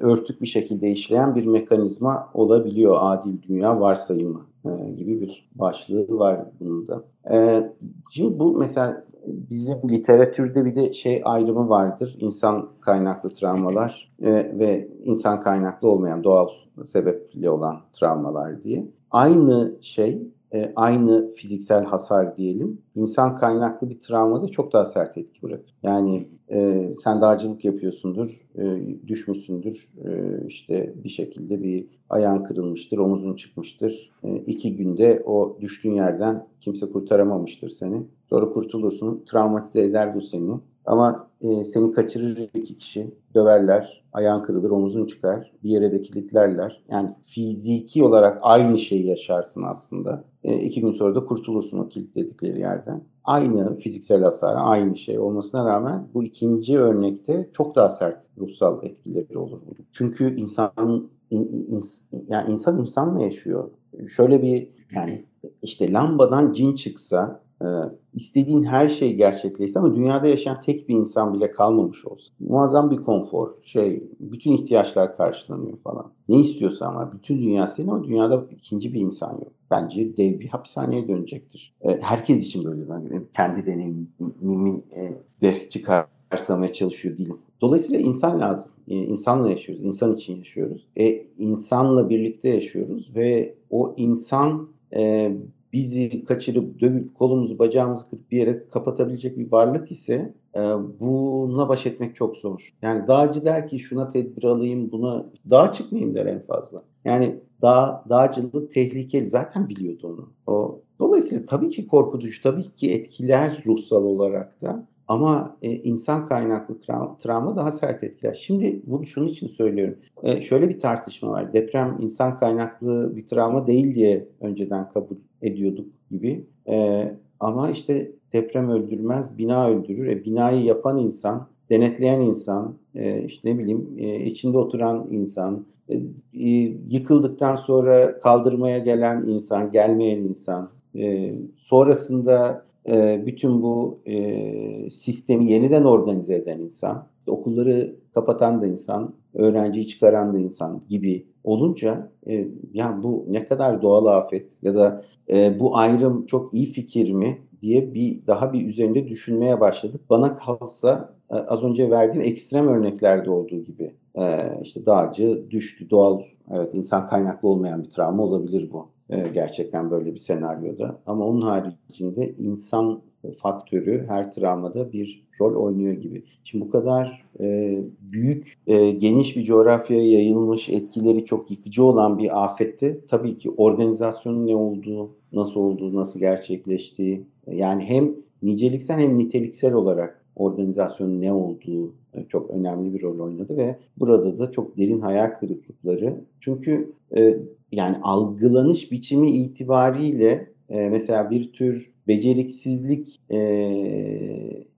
örtük bir şekilde işleyen bir mekanizma olabiliyor adil dünya varsayımı e, gibi bir başlığı var bunun da. E, şimdi bu mesela bizim literatürde bir de şey ayrımı vardır. İnsan kaynaklı travmalar e, ve insan kaynaklı olmayan doğal sebeple olan travmalar diye. Aynı şey e, aynı fiziksel hasar diyelim insan kaynaklı bir travmada çok daha sert etki bırakır. Yani e, sen dağcılık yapıyorsundur, e, düşmüşsündür, e, işte bir şekilde bir ayağın kırılmıştır, omuzun çıkmıştır. E, iki günde o düştüğün yerden kimse kurtaramamıştır seni. Sonra kurtulursun, travmatize eder bu seni. Ama e, seni kaçırır iki kişi, döverler, ayağın kırılır, omuzun çıkar, bir yere de kilitlerler. Yani fiziki olarak aynı şeyi yaşarsın aslında. E, iki gün sonra da kurtulursun o kilitledikleri yerden. Aynı fiziksel hasar, aynı şey olmasına rağmen bu ikinci örnekte çok daha sert ruhsal etkileri olur. Çünkü insan in, in, yani insan insanla yaşıyor. Şöyle bir yani işte lambadan cin çıksa e, istediğin her şey gerçekleşse ama dünyada yaşayan tek bir insan bile kalmamış olsa. Muazzam bir konfor, şey, bütün ihtiyaçlar karşılanıyor falan. Ne istiyorsan var. Bütün dünya senin ama dünyada ikinci bir insan yok. Bence dev bir hapishaneye dönecektir. E, herkes için böyle ben kendi deneyimimi e, de çıkarsamaya çalışıyor değilim. Dolayısıyla insan lazım. E, insanla yaşıyoruz. insan için yaşıyoruz. E, insanla birlikte yaşıyoruz ve o insan e, bizi kaçırıp dövüp kolumuzu bacağımızı kırıp bir yere kapatabilecek bir varlık ise e, bununla baş etmek çok zor. Yani dağcı der ki şuna tedbir alayım buna dağa çıkmayayım der en fazla. Yani dağ, dağcılık tehlikeli zaten biliyordu onu. O, dolayısıyla tabii ki korkutucu tabii ki etkiler ruhsal olarak da ama e, insan kaynaklı tra- travma daha sert etkiler. Şimdi bunu şunun için söylüyorum. E, şöyle bir tartışma var. Deprem insan kaynaklı bir travma değil diye önceden kabul ediyorduk gibi. E, ama işte deprem öldürmez, bina öldürür. E, binayı yapan insan, denetleyen insan, e, işte ne bileyim e, içinde oturan insan, e, e, yıkıldıktan sonra kaldırmaya gelen insan, gelmeyen insan, e, sonrasında e, bütün bu e, sistemi yeniden organize eden insan, okulları kapatan da insan, öğrenciyi çıkaran da insan gibi olunca e, ya bu ne kadar doğal afet ya da e, bu ayrım çok iyi fikir mi diye bir daha bir üzerinde düşünmeye başladık. Bana kalsa e, az önce verdiğim ekstrem örneklerde olduğu gibi e, işte dağcı düştü doğal evet insan kaynaklı olmayan bir travma olabilir bu e, gerçekten böyle bir senaryoda ama onun haricinde insan faktörü her travmada bir rol oynuyor gibi. Şimdi bu kadar e, büyük, e, geniş bir coğrafyaya yayılmış, etkileri çok yıkıcı olan bir afette tabii ki organizasyonun ne olduğu, nasıl olduğu, nasıl gerçekleştiği, yani hem niceliksel hem niteliksel olarak organizasyonun ne olduğu çok önemli bir rol oynadı ve burada da çok derin hayal kırıklıkları. Çünkü e, yani algılanış biçimi itibariyle e, mesela bir tür beceriksizlik e,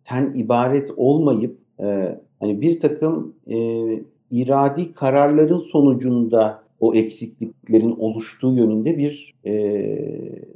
ten ibaret olmayıp e, hani bir takım e, iradi kararların sonucunda o eksikliklerin oluştuğu yönünde bir e,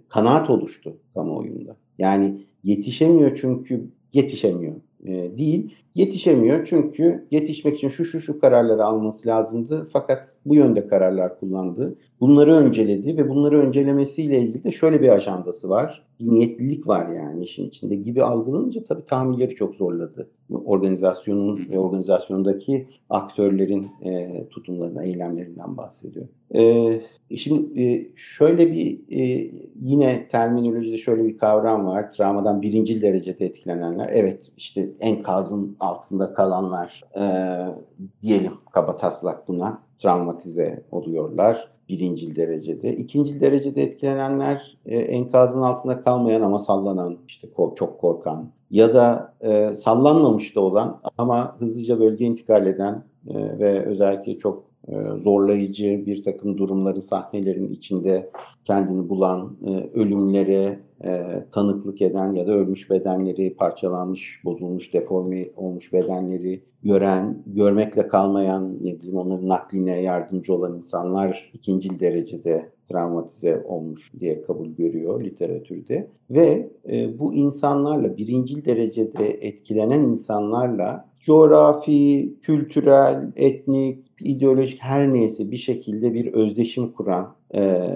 kanaat oluştu kamuoyunda. Yani yetişemiyor çünkü yetişemiyor e, değil. Yetişemiyor çünkü yetişmek için şu şu şu kararları alması lazımdı. Fakat bu yönde kararlar kullandı. Bunları önceledi ve bunları öncelemesiyle ilgili de şöyle bir ajandası var. Bir niyetlilik var yani işin içinde gibi algılanınca tabii tahammülleri çok zorladı. Organizasyonun ve organizasyondaki aktörlerin e, tutumlarına, eylemlerinden bahsediyor. E, şimdi e, şöyle bir e, yine terminolojide şöyle bir kavram var. Travmadan birinci derecede etkilenenler. Evet işte enkazın altında kalanlar e, diyelim kaba taslak buna travmatize oluyorlar birinci derecede. İkinci derecede etkilenenler e, enkazın altında kalmayan ama sallanan, işte kork, çok korkan ya da e, sallanmamış da olan ama hızlıca bölge intikal eden e, ve özellikle çok e, zorlayıcı bir takım durumların, sahnelerin içinde kendini bulan, e, ölümlere e, tanıklık eden ya da ölmüş bedenleri, parçalanmış, bozulmuş, deforme olmuş bedenleri gören, görmekle kalmayan, ne bileyim onların nakline yardımcı olan insanlar ikinci derecede travmatize olmuş diye kabul görüyor literatürde. Ve e, bu insanlarla, birinci derecede etkilenen insanlarla coğrafi, kültürel, etnik, ideolojik her neyse bir şekilde bir özdeşim kuran e,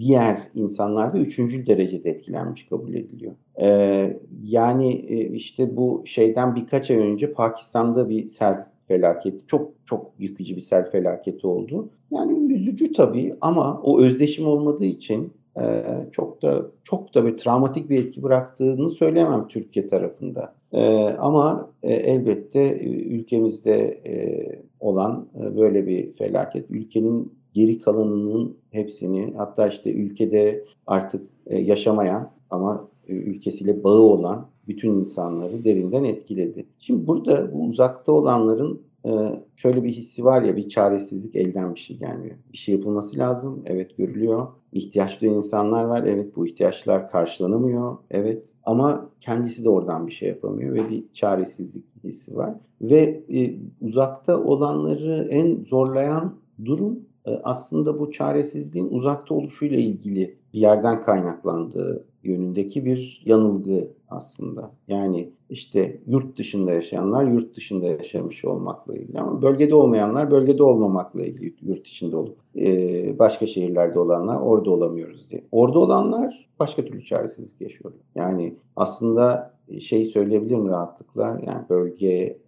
diğer insanlar da üçüncü derecede etkilenmiş kabul ediliyor. E, yani e, işte bu şeyden birkaç ay önce Pakistan'da bir sel felaketi, çok çok yıkıcı bir sel felaketi oldu. Yani üzücü tabii ama o özdeşim olmadığı için e, çok da çok da bir travmatik bir etki bıraktığını söyleyemem Türkiye tarafında. E, ama e, elbette ülkemizde e, olan e, böyle bir felaket ülkenin geri kalanının hepsini hatta işte ülkede artık e, yaşamayan ama e, ülkesiyle bağı olan bütün insanları derinden etkiledi. Şimdi burada bu uzakta olanların ee, şöyle bir hissi var ya bir çaresizlik elden bir şey gelmiyor. Bir şey yapılması lazım. Evet görülüyor. İhtiyaç duyan insanlar var. Evet bu ihtiyaçlar karşılanamıyor. Evet ama kendisi de oradan bir şey yapamıyor ve bir çaresizlik hissi var. Ve e, uzakta olanları en zorlayan durum e, aslında bu çaresizliğin uzakta oluşuyla ilgili bir yerden kaynaklandığı yönündeki bir yanılgı aslında. Yani işte yurt dışında yaşayanlar yurt dışında yaşamış olmakla ilgili ama bölgede olmayanlar bölgede olmamakla ilgili yurt içinde olup e, başka şehirlerde olanlar orada olamıyoruz diye. Orada olanlar başka türlü çaresizlik yaşıyorlar. Yani aslında şey söyleyebilirim rahatlıkla yani bölge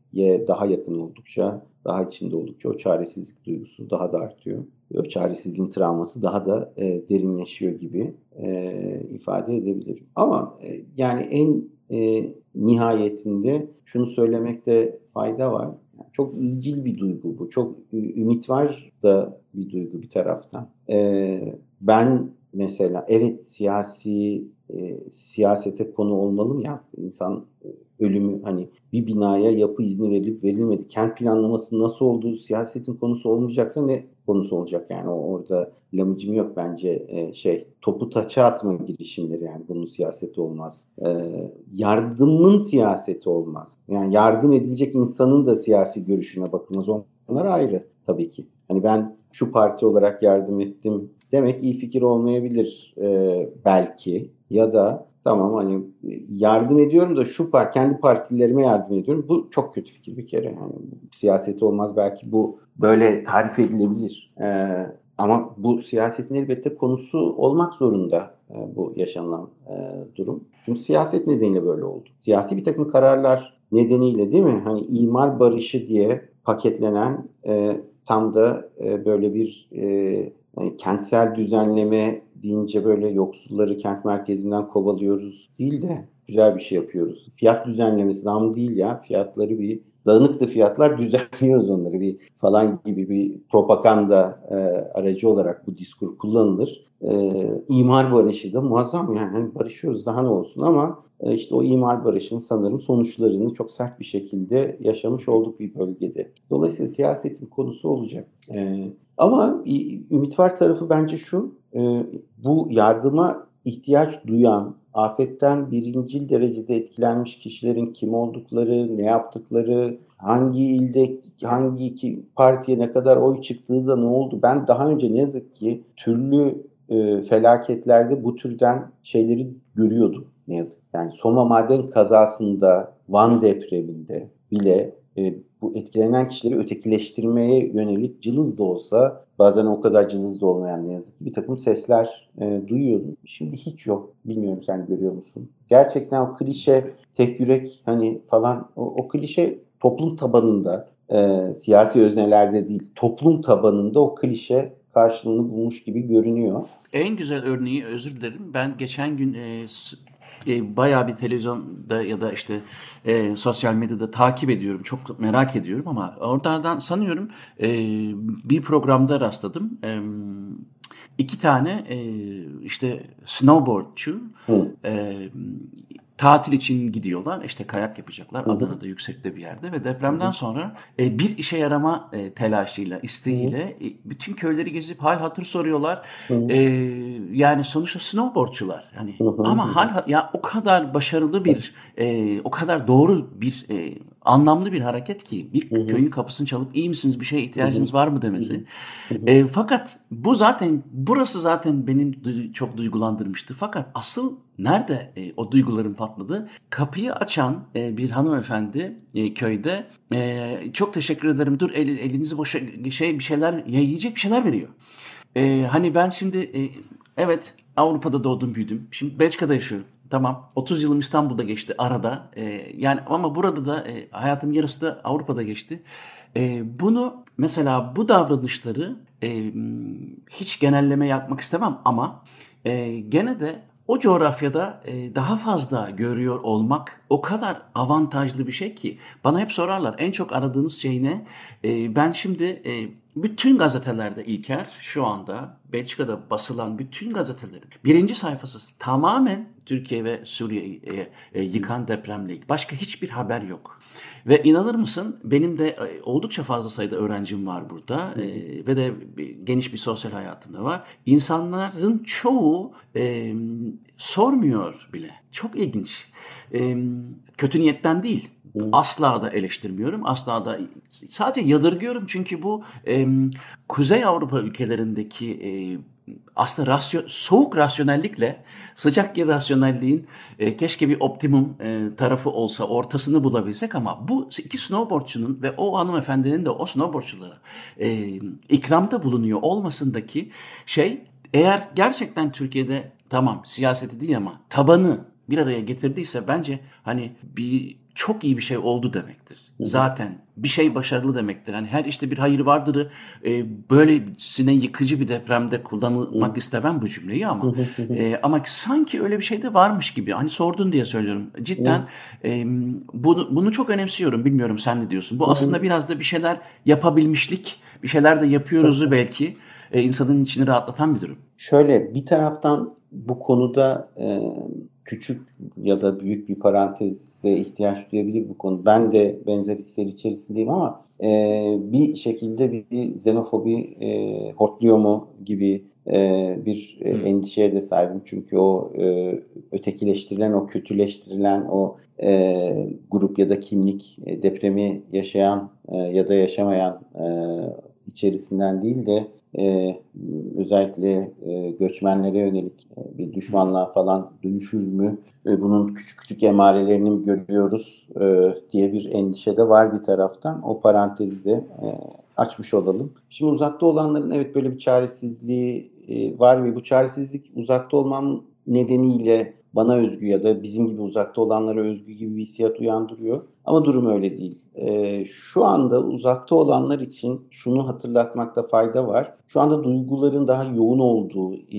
daha yakın oldukça, daha içinde oldukça o çaresizlik duygusu daha da artıyor. O çaresizliğin travması daha da e, derinleşiyor gibi e, ifade edebilirim. Ama e, yani en e, nihayetinde şunu söylemekte fayda var. Yani çok iyicil bir duygu bu. Çok ümit var da bir duygu bir taraftan. E, ben mesela evet siyasi e, siyasete konu olmalı mı ya insan e, ölümü hani bir binaya yapı izni verilip verilmedi. Kent planlaması nasıl olduğu siyasetin konusu olmayacaksa ne konusu olacak yani orada lamıcım yok bence e, şey topu taça atma girişimleri yani bunun siyaseti olmaz. E, yardımın siyaseti olmaz. Yani yardım edilecek insanın da siyasi görüşüne bakılmaz. Onlar ayrı tabii ki. Hani ben şu parti olarak yardım ettim demek iyi fikir olmayabilir e, belki ya da tamam hani yardım ediyorum da şu par kendi partilerime yardım ediyorum. Bu çok kötü fikir bir kere. Yani siyaseti olmaz belki bu böyle tarif edilebilir. Ee, ama bu siyasetin elbette konusu olmak zorunda e, bu yaşanılan e, durum. Çünkü siyaset nedeniyle böyle oldu. Siyasi bir takım kararlar nedeniyle değil mi? Hani imar barışı diye paketlenen e, tam da e, böyle bir e, yani kentsel düzenleme deyince böyle yoksulları kent merkezinden kovalıyoruz değil de güzel bir şey yapıyoruz. Fiyat düzenlemesi zam değil ya. Fiyatları bir dağınıklı fiyatlar düzenliyoruz onları bir falan gibi bir propaganda e, aracı olarak bu diskur kullanılır. E, imar barışı da muazzam yani hani barışıyoruz daha ne olsun ama e, işte o imar barışının sanırım sonuçlarını çok sert bir şekilde yaşamış olduk bir bölgede. Dolayısıyla siyasetin konusu olacak. E, ama ümit var tarafı bence şu, e, bu yardıma ihtiyaç duyan, afetten birincil derecede etkilenmiş kişilerin kim oldukları, ne yaptıkları, hangi ilde, hangi iki partiye ne kadar oy çıktığı da ne oldu. Ben daha önce ne yazık ki türlü e, felaketlerde bu türden şeyleri görüyordum ne yazık. Yani Soma maden kazasında, Van depreminde bile e, bu etkilenen kişileri ötekileştirmeye yönelik cılız da olsa bazen o kadar cılız da olmayan ne yazık ki bir takım sesler e, duyuyordum. Şimdi hiç yok. Bilmiyorum sen görüyor musun? Gerçekten o klişe tek yürek hani falan o, o klişe toplum tabanında e, siyasi öznelerde değil toplum tabanında o klişe karşılığını bulmuş gibi görünüyor. En güzel örneği özür dilerim. Ben geçen gün e, e, bayağı bir televizyonda ya da işte e, sosyal medyada takip ediyorum. Çok merak ediyorum ama oradan sanıyorum e, bir programda rastladım. E, iki tane e, işte snowboardçu e, tatil için gidiyorlar. İşte kayak yapacaklar. Adana'da yüksekte bir yerde ve depremden sonra e, bir işe yarama e, telaşıyla, isteğiyle. E, bütün köyleri gezip hal hatır soruyorlar. E, yani sonuçta snowboardçular. Yani ama hal ya o kadar başarılı bir e, o kadar doğru bir e, anlamlı bir hareket ki bir hı hı. köyün kapısını çalıp iyi misiniz bir şeye ihtiyacınız hı hı. var mı demesi. E, fakat bu zaten burası zaten benim çok duygulandırmıştı. Fakat asıl nerede e, o duyguların patladı? Kapıyı açan e, bir hanımefendi e, köyde e, çok teşekkür ederim dur el, elinizi boşa şey bir şeyler ya yiyecek bir şeyler veriyor. E, hani ben şimdi e, evet Avrupa'da doğdum büyüdüm. Şimdi Belçika'da yaşıyorum. Tamam 30 yılım İstanbul'da geçti arada. E, yani ama burada da e, hayatım yarısı da Avrupa'da geçti. E, bunu mesela bu davranışları e, hiç genelleme yapmak istemem ama e, gene de o coğrafyada e, daha fazla görüyor olmak o kadar avantajlı bir şey ki bana hep sorarlar en çok aradığınız şey ne? E, ben şimdi e, bütün gazetelerde İlker şu anda Belçika'da basılan bütün gazetelerin birinci sayfası tamamen Türkiye ve Suriye'yi e, yıkan depremle ilgili. Başka hiçbir haber yok. Ve inanır mısın benim de e, oldukça fazla sayıda öğrencim var burada e, ve de geniş bir sosyal hayatım da var. İnsanların çoğu e, sormuyor bile. Çok ilginç. E, kötü niyetten değil. Asla da eleştirmiyorum. Asla da sadece yadırgıyorum çünkü bu e, Kuzey Avrupa ülkelerindeki e, aslında rasyo, soğuk rasyonellikle sıcak irrasyonelliğin e, keşke bir optimum e, tarafı olsa ortasını bulabilsek ama bu iki snowboardçunun ve o hanımefendinin de o snowboardçulara e, ikramda bulunuyor olmasındaki şey eğer gerçekten Türkiye'de tamam siyaseti değil ama tabanı bir araya getirdiyse bence hani bir çok iyi bir şey oldu demektir. Zaten bir şey başarılı demektir. Yani her işte bir hayır vardırı e, böylesine yıkıcı bir depremde kullanılmak istemem bu cümleyi ama e, ama sanki öyle bir şey de varmış gibi. Hani sordun diye söylüyorum. Cidden e, bunu, bunu çok önemsiyorum. Bilmiyorum sen ne diyorsun. Bu aslında biraz da bir şeyler yapabilmişlik, bir şeyler de yapıyoruzu belki e, insanın içini rahatlatan bir durum. Şöyle bir taraftan bu konuda e, küçük ya da büyük bir paranteze ihtiyaç duyabilir bu konu. Ben de benzer hisler içerisindeyim ama e, bir şekilde bir, bir xenofobi e, hortluyor mu gibi e, bir e, endişeye de sahibim. Çünkü o e, ötekileştirilen, o kötüleştirilen o e, grup ya da kimlik e, depremi yaşayan e, ya da yaşamayan e, içerisinden değil de e, özellikle e, göçmenlere yönelik e, bir düşmanlığa falan dönüşür mü? E, bunun küçük küçük emarelerini mi görüyoruz e, diye bir endişe de var bir taraftan. O parantezi de e, açmış olalım. Şimdi uzakta olanların evet böyle bir çaresizliği e, var ve bu çaresizlik uzakta olmam nedeniyle bana özgü ya da bizim gibi uzakta olanlara özgü gibi bir hissiyat uyandırıyor. Ama durum öyle değil. E, şu anda uzakta olanlar için şunu hatırlatmakta fayda var. Şu anda duyguların daha yoğun olduğu, e,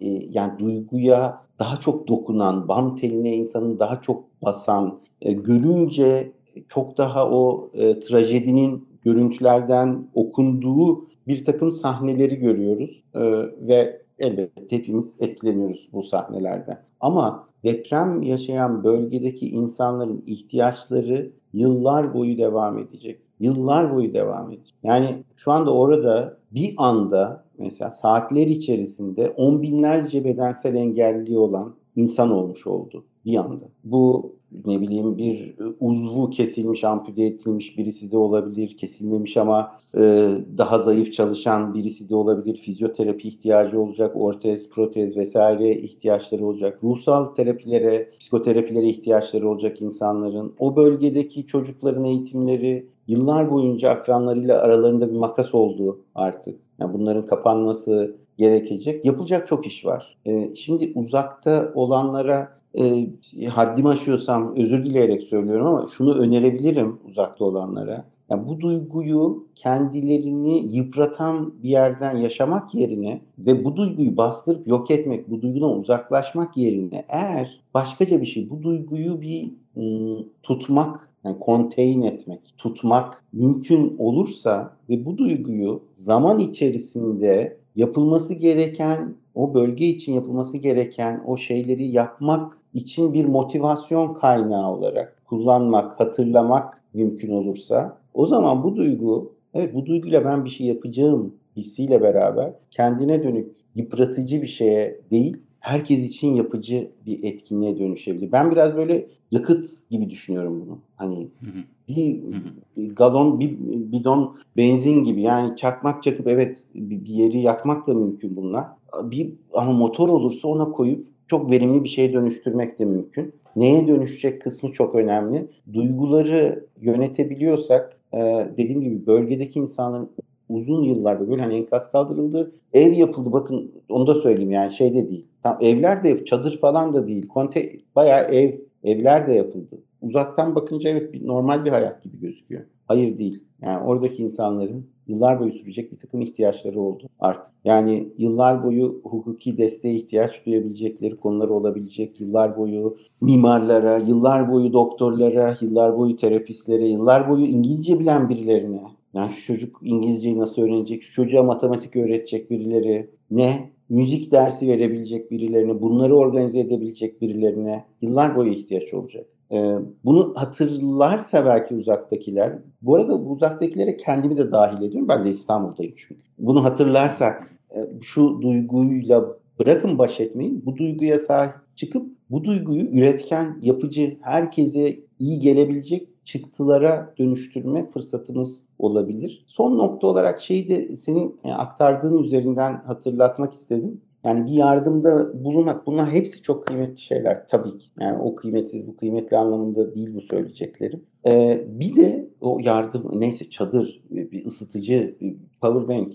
e, yani duyguya daha çok dokunan, bam teline insanın daha çok basan, e, görünce çok daha o e, trajedinin görüntülerden okunduğu bir takım sahneleri görüyoruz e, ve elbette hepimiz etkileniyoruz bu sahnelerden. Ama deprem yaşayan bölgedeki insanların ihtiyaçları yıllar boyu devam edecek. Yıllar boyu devam edecek. Yani şu anda orada bir anda mesela saatler içerisinde on binlerce bedensel engelli olan insan olmuş oldu bir anda. Bu ne bileyim bir uzvu kesilmiş, ampute edilmiş birisi de olabilir. Kesilmemiş ama e, daha zayıf çalışan birisi de olabilir. Fizyoterapi ihtiyacı olacak, ortez, protez vesaire ihtiyaçları olacak. Ruhsal terapilere, psikoterapilere ihtiyaçları olacak insanların. O bölgedeki çocukların eğitimleri yıllar boyunca akranlarıyla aralarında bir makas oldu artık. Yani bunların kapanması gerekecek. Yapılacak çok iş var. E, şimdi uzakta olanlara e, haddimi aşıyorsam özür dileyerek söylüyorum ama şunu önerebilirim uzakta olanlara. Yani bu duyguyu kendilerini yıpratan bir yerden yaşamak yerine ve bu duyguyu bastırıp yok etmek, bu duygudan uzaklaşmak yerine eğer başkaca bir şey, bu duyguyu bir ım, tutmak, yani contain etmek, tutmak mümkün olursa ve bu duyguyu zaman içerisinde yapılması gereken, o bölge için yapılması gereken o şeyleri yapmak için bir motivasyon kaynağı olarak kullanmak, hatırlamak mümkün olursa o zaman bu duygu, evet bu duyguyla ben bir şey yapacağım hissiyle beraber kendine dönük yıpratıcı bir şeye değil, herkes için yapıcı bir etkinliğe dönüşebilir. Ben biraz böyle yakıt gibi düşünüyorum bunu. Hani bir, galon, bir bidon benzin gibi yani çakmak çakıp evet bir yeri yakmak da mümkün bunlar. Bir ama motor olursa ona koyup çok verimli bir şeye dönüştürmek de mümkün. Neye dönüşecek kısmı çok önemli. Duyguları yönetebiliyorsak e, dediğim gibi bölgedeki insanların uzun yıllarda böyle hani enkaz kaldırıldı, ev yapıldı. Bakın onu da söyleyeyim yani şey de değil. Tam evler de çadır falan da değil. Konte bayağı ev evler de yapıldı. Uzaktan bakınca evet normal bir hayat gibi gözüküyor. Hayır değil. Yani oradaki insanların yıllar boyu sürecek bir takım ihtiyaçları oldu artık. Yani yıllar boyu hukuki desteğe ihtiyaç duyabilecekleri konular olabilecek. Yıllar boyu mimarlara, yıllar boyu doktorlara, yıllar boyu terapistlere, yıllar boyu İngilizce bilen birilerine. Yani şu çocuk İngilizceyi nasıl öğrenecek, şu çocuğa matematik öğretecek birileri, ne müzik dersi verebilecek birilerine, bunları organize edebilecek birilerine yıllar boyu ihtiyaç olacak. Ee, bunu hatırlarsa belki uzaktakiler, bu arada bu uzaktakilere kendimi de dahil ediyorum. Ben de İstanbul'dayım çünkü. Bunu hatırlarsak e, şu duyguyla bırakın baş etmeyi, bu duyguya sahip çıkıp bu duyguyu üretken, yapıcı, herkese iyi gelebilecek çıktılara dönüştürme fırsatımız olabilir. Son nokta olarak şeyi de senin e, aktardığın üzerinden hatırlatmak istedim. Yani bir yardımda bulunmak bunlar hepsi çok kıymetli şeyler tabii ki. Yani o kıymetsiz bu kıymetli anlamında değil bu söyleyeceklerim. Ee, bir de o yardım neyse çadır, bir ısıtıcı, power bank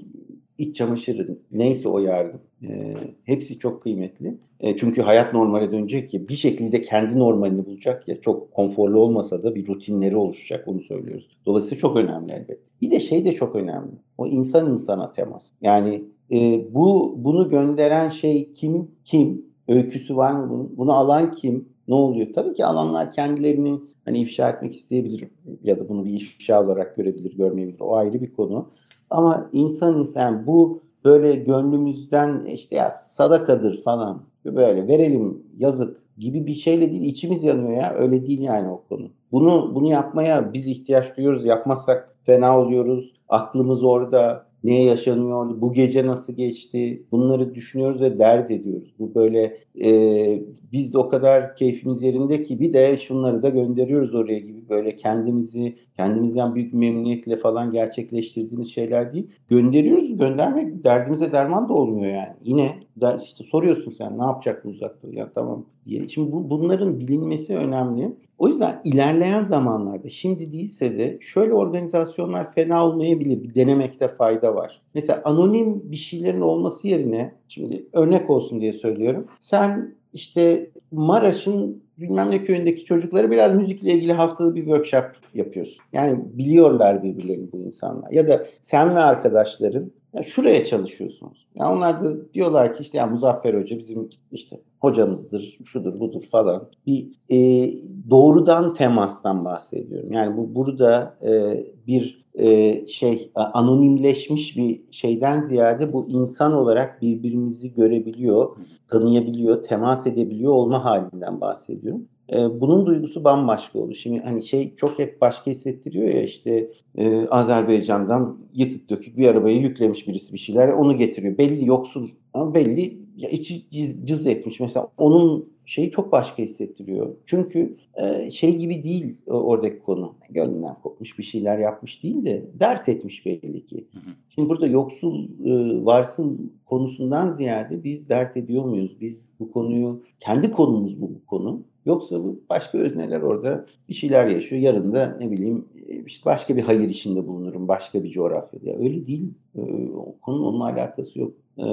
iç çamaşırı neyse o yardım. E, hepsi çok kıymetli. E, çünkü hayat normale dönecek ya bir şekilde kendi normalini bulacak ya çok konforlu olmasa da bir rutinleri oluşacak onu söylüyoruz. Dolayısıyla çok önemli elbette. Bir de şey de çok önemli. O insan insana temas. Yani e, bu bunu gönderen şey kim? Kim? Öyküsü var mı bunun? Bunu alan kim? Ne oluyor? Tabii ki alanlar kendilerini hani ifşa etmek isteyebilir ya da bunu bir ifşa olarak görebilir, görmeyebilir. O ayrı bir konu. Ama insan insan bu böyle gönlümüzden işte ya sadakadır falan böyle verelim yazık gibi bir şeyle değil içimiz yanıyor ya öyle değil yani o konu. Bunu bunu yapmaya biz ihtiyaç duyuyoruz. Yapmazsak fena oluyoruz. Aklımız orada ne yaşanıyor, bu gece nasıl geçti bunları düşünüyoruz ve dert ediyoruz. Bu böyle e, biz o kadar keyfimiz yerinde ki bir de şunları da gönderiyoruz oraya gibi böyle kendimizi kendimizden büyük memnuniyetle falan gerçekleştirdiğimiz şeyler değil. Gönderiyoruz göndermek derdimize derman da olmuyor yani. Yine der, işte soruyorsun sen ne yapacak bu uzakta ya tamam diye. Şimdi bu, bunların bilinmesi önemli. O yüzden ilerleyen zamanlarda şimdi değilse de şöyle organizasyonlar fena olmayabilir. Bir denemekte fayda var. Mesela anonim bir şeylerin olması yerine şimdi örnek olsun diye söylüyorum. Sen işte Maraş'ın bilmem ne köyündeki çocuklara biraz müzikle ilgili haftada bir workshop yapıyorsun. Yani biliyorlar birbirlerini bu insanlar. Ya da sen ve arkadaşların ya şuraya çalışıyorsunuz. Ya onlar da diyorlar ki işte ya Muzaffer Hoca bizim işte hocamızdır, şudur budur falan. Bir e, doğrudan temastan bahsediyorum. Yani bu burada e, bir e, şey anonimleşmiş bir şeyden ziyade bu insan olarak birbirimizi görebiliyor, tanıyabiliyor, temas edebiliyor olma halinden bahsediyorum. E, bunun duygusu bambaşka olur. Şimdi hani şey çok hep başka hissettiriyor ya işte e, Azerbaycan'dan yıkık dökük bir arabayı yüklemiş birisi bir şeyler onu getiriyor. Belli yoksul ama belli ya içi cız, cız etmiş. Mesela onun şeyi çok başka hissettiriyor. Çünkü e, şey gibi değil oradaki konu. Gönlünden kopmuş bir şeyler yapmış değil de dert etmiş belli ki. Şimdi burada yoksul e, varsıl konusundan ziyade biz dert ediyor muyuz? Biz bu konuyu kendi konumuz mu bu konu? Yoksa bu başka özneler orada bir şeyler yaşıyor. Yarın da ne bileyim işte başka bir hayır işinde bulunurum. Başka bir coğrafyada. Öyle değil. Ee, o konunun onunla alakası yok. Ee,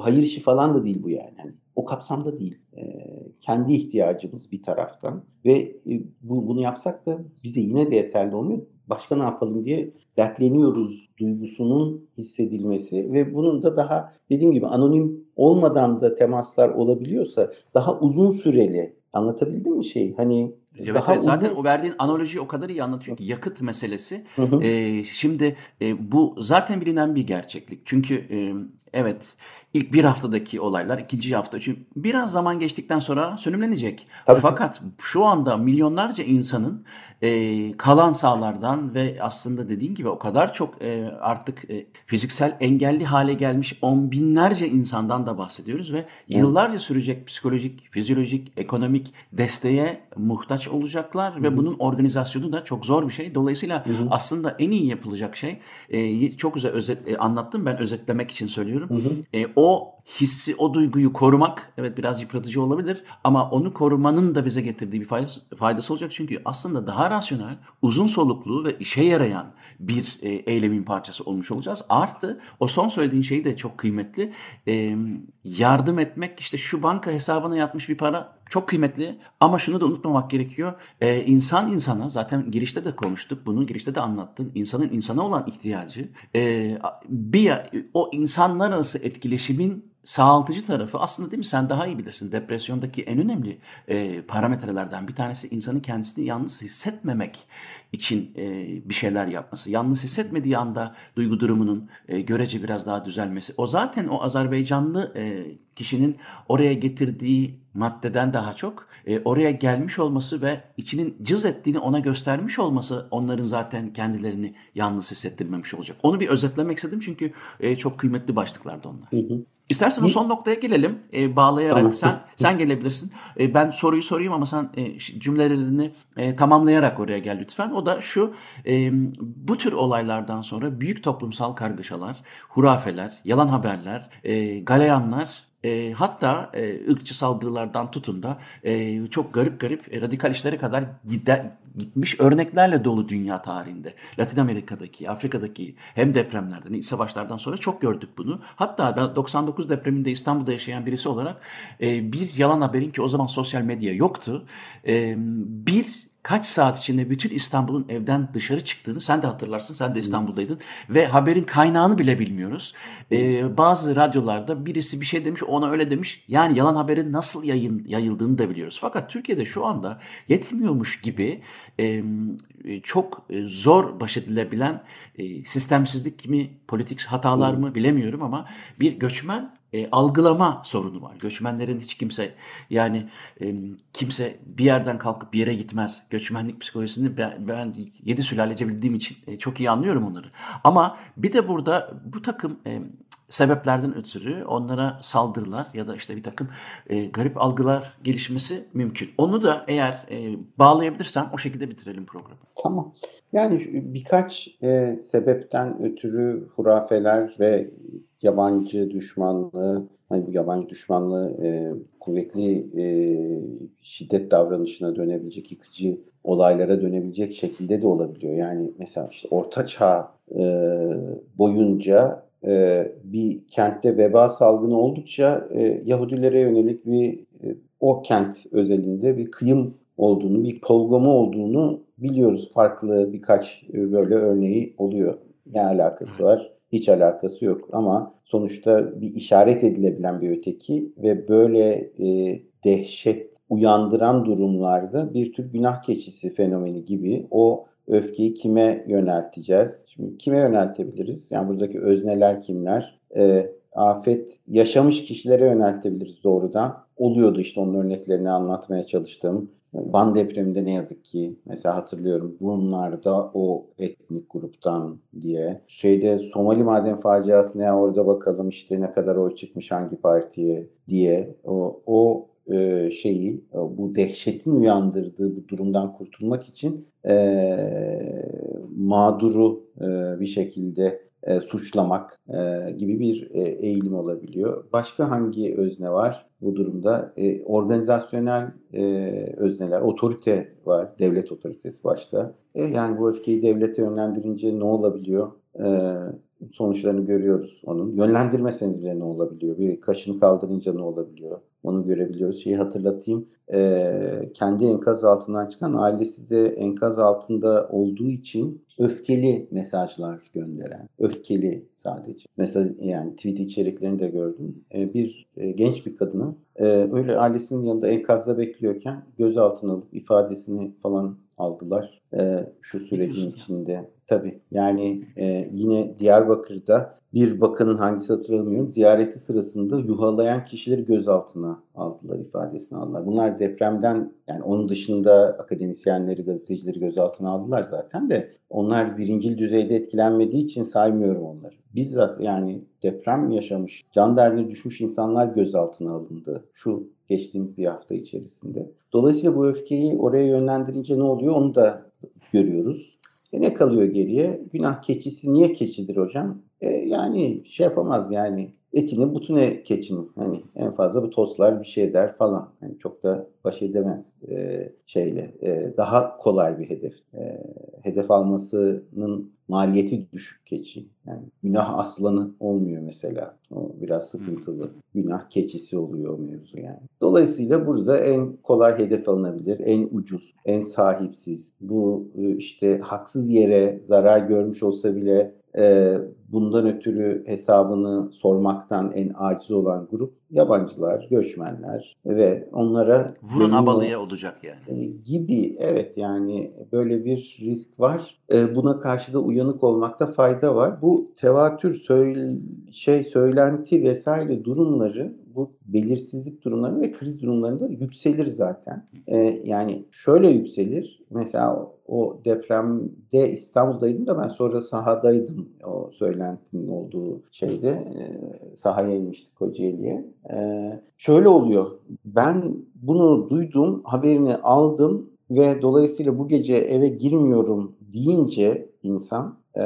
hayır işi falan da değil bu yani. yani o kapsamda değil. Ee, kendi ihtiyacımız bir taraftan ve e, bu, bunu yapsak da bize yine de yeterli olmuyor. Başka ne yapalım diye dertleniyoruz duygusunun hissedilmesi ve bunun da daha dediğim gibi anonim olmadan da temaslar olabiliyorsa daha uzun süreli Anlatabildim mi şey? Hani Evet, daha evet. zaten uzun... o verdiğin analoji o kadar iyi anlatıyor ki yakıt meselesi. Hı hı. E, şimdi e, bu zaten bilinen bir gerçeklik. Çünkü e, evet ilk bir haftadaki olaylar ikinci hafta çünkü biraz zaman geçtikten sonra sönümlenecek. Tabii. Fakat şu anda milyonlarca insanın e, kalan sahalardan ve aslında dediğin gibi o kadar çok e, artık e, fiziksel engelli hale gelmiş on binlerce insandan da bahsediyoruz ve yıllarca sürecek psikolojik, fizyolojik, ekonomik desteğe muhtaç olacaklar Hı-hı. ve bunun organizasyonu da çok zor bir şey. Dolayısıyla Hı-hı. aslında en iyi yapılacak şey e, çok güzel özet e, anlattım ben özetlemek için söylüyorum. E, o hissi, o duyguyu korumak evet biraz yıpratıcı olabilir ama onu korumanın da bize getirdiği bir faydası, faydası olacak. Çünkü aslında daha rasyonel, uzun soluklu ve işe yarayan bir e, eylemin parçası olmuş olacağız. Artı o son söylediğin şey de çok kıymetli. E, yardım etmek işte şu banka hesabına yatmış bir para çok kıymetli ama şunu da unutmamak gerekiyor. Ee, insan insana zaten girişte de konuştuk bunu girişte de anlattın. İnsanın insana olan ihtiyacı e, bir o insanlar arası etkileşimin sağaltıcı tarafı aslında değil mi sen daha iyi bilirsin depresyondaki en önemli e, parametrelerden bir tanesi insanın kendisini yalnız hissetmemek için e, bir şeyler yapması. Yalnız hissetmediği anda duygu durumunun e, görece biraz daha düzelmesi. O zaten o Azerbaycanlı e, kişinin oraya getirdiği maddeden daha çok e, oraya gelmiş olması ve içinin cız ettiğini ona göstermiş olması onların zaten kendilerini yalnız hissettirmemiş olacak. Onu bir özetlemek istedim çünkü e, çok kıymetli başlıklardı onlar. Hı hı. İstersen o son noktaya gelelim e, bağlayarak tamam. sen sen gelebilirsin. E, ben soruyu sorayım ama sen e, cümlelerini e, tamamlayarak oraya gel lütfen. O da şu e, bu tür olaylardan sonra büyük toplumsal kargaşalar, hurafeler, yalan haberler, e, galeyanlar E, hatta e, ırkçı saldırılardan tutun da e, çok garip garip e, radikal işlere kadar gider, gitmiş örneklerle dolu dünya tarihinde. Latin Amerika'daki, Afrika'daki hem depremlerden, savaşlardan sonra çok gördük bunu. Hatta ben 99 depreminde İstanbul'da yaşayan birisi olarak e, bir yalan haberin ki o zaman sosyal medya yoktu. E, bir kaç saat içinde bütün İstanbul'un evden dışarı çıktığını sen de hatırlarsın. Sen de İstanbul'daydın. Ve haberin kaynağını bile bilmiyoruz. Ee, bazı radyolarda birisi bir şey demiş ona öyle demiş. Yani yalan haberin nasıl yayın, yayıldığını da biliyoruz. Fakat Türkiye'de şu anda yetmiyormuş gibi e, çok zor baş edilebilen e, sistemsizlik mi, politik hatalar mı bilemiyorum ama bir göçmen e, algılama sorunu var. Göçmenlerin hiç kimse yani e, kimse bir yerden kalkıp bir yere gitmez. Göçmenlik psikolojisini ben, ben yedi sülalece bildiğim için e, çok iyi anlıyorum onları. Ama bir de burada bu takım e, sebeplerden ötürü onlara saldırılar ya da işte bir takım e, garip algılar gelişmesi mümkün. Onu da eğer e, bağlayabilirsem o şekilde bitirelim programı. Tamam. Yani birkaç e, sebepten ötürü hurafeler ve yabancı düşmanlığı, hani bu yabancı düşmanlığı e, kuvvetli e, şiddet davranışına dönebilecek, yıkıcı olaylara dönebilecek şekilde de olabiliyor. Yani mesela işte Orta Çağ e, boyunca e, bir kentte veba salgını oldukça e, Yahudilere yönelik bir e, o kent özelinde bir kıyım olduğunu, bir polgoma olduğunu biliyoruz. Farklı birkaç e, böyle örneği oluyor. Ne alakası var? Hiç alakası yok ama sonuçta bir işaret edilebilen bir öteki ve böyle e, dehşet uyandıran durumlarda bir tür günah keçisi fenomeni gibi o öfkeyi kime yönelteceğiz? Şimdi kime yöneltebiliriz? Yani buradaki özneler kimler? E, afet yaşamış kişilere yöneltebiliriz doğrudan. Oluyordu işte onun örneklerini anlatmaya çalıştım. Van depreminde ne yazık ki mesela hatırlıyorum bunlar da o etnik gruptan diye. Şeyde Somali maden faciası ne orada bakalım işte ne kadar oy çıkmış hangi partiye diye. O, o e, şeyi e, bu dehşetin uyandırdığı bu durumdan kurtulmak için e, mağduru e, bir şekilde e, suçlamak e, gibi bir e, eğilim olabiliyor. Başka hangi özne var bu durumda? E, organizasyonel e, özneler, otorite var, devlet otoritesi başta. E, yani bu öfkeyi devlete yönlendirince ne olabiliyor? E, sonuçlarını görüyoruz onun. Yönlendirmeseniz bile ne olabiliyor? Bir kaşını kaldırınca ne olabiliyor? Onu görebiliyoruz. Şeyi hatırlatayım. E, kendi enkaz altından çıkan ailesi de enkaz altında olduğu için öfkeli mesajlar gönderen. Öfkeli sadece. Mesaj yani tweet içeriklerini de gördüm. E, bir e, genç bir kadını e, öyle ailesinin yanında enkazda bekliyorken gözaltına alıp ifadesini falan aldılar e, şu sürecin içinde. Tabii yani e, yine Diyarbakır'da bir bakanın hangisi hatırlamıyorum ziyareti sırasında yuhalayan kişileri gözaltına aldılar ifadesini aldılar. Bunlar depremden yani onun dışında akademisyenleri, gazetecileri gözaltına aldılar zaten de onlar birincil düzeyde etkilenmediği için saymıyorum onları. Bizzat yani deprem yaşamış, can derdine düşmüş insanlar gözaltına alındı şu geçtiğimiz bir hafta içerisinde. Dolayısıyla bu öfkeyi oraya yönlendirince ne oluyor onu da görüyoruz. E ne kalıyor geriye? Günah keçisi niye keçidir hocam? E yani şey yapamaz yani etini butune keçinin hani en fazla bu toslar bir şey der falan. Yani çok da baş edemez e, şeyle. E, daha kolay bir hedef. E, hedef almasının maliyeti düşük keçi. Yani günah aslanı olmuyor mesela. O biraz sıkıntılı. Günah keçisi oluyor mevzu yani. Dolayısıyla burada en kolay hedef alınabilir, en ucuz, en sahipsiz. Bu e, işte haksız yere zarar görmüş olsa bile e, bundan ötürü hesabını sormaktan en aciz olan grup yabancılar, göçmenler ve onlara vurun abalıya olacak yani. E, gibi evet yani böyle bir risk var. E, buna karşı da uyanık olmakta fayda var. Bu tevatür söyle, şey söylenti vesaire durumları bu belirsizlik durumlarında ve kriz durumlarında yükselir zaten. E, yani şöyle yükselir. Mesela o depremde İstanbul'daydım da ben sonra sahadaydım o söylentinin olduğu şeyde. E, sahaya inmiştik Kocaeli'ye. E, şöyle oluyor. Ben bunu duydum, haberini aldım ve dolayısıyla bu gece eve girmiyorum deyince insan e,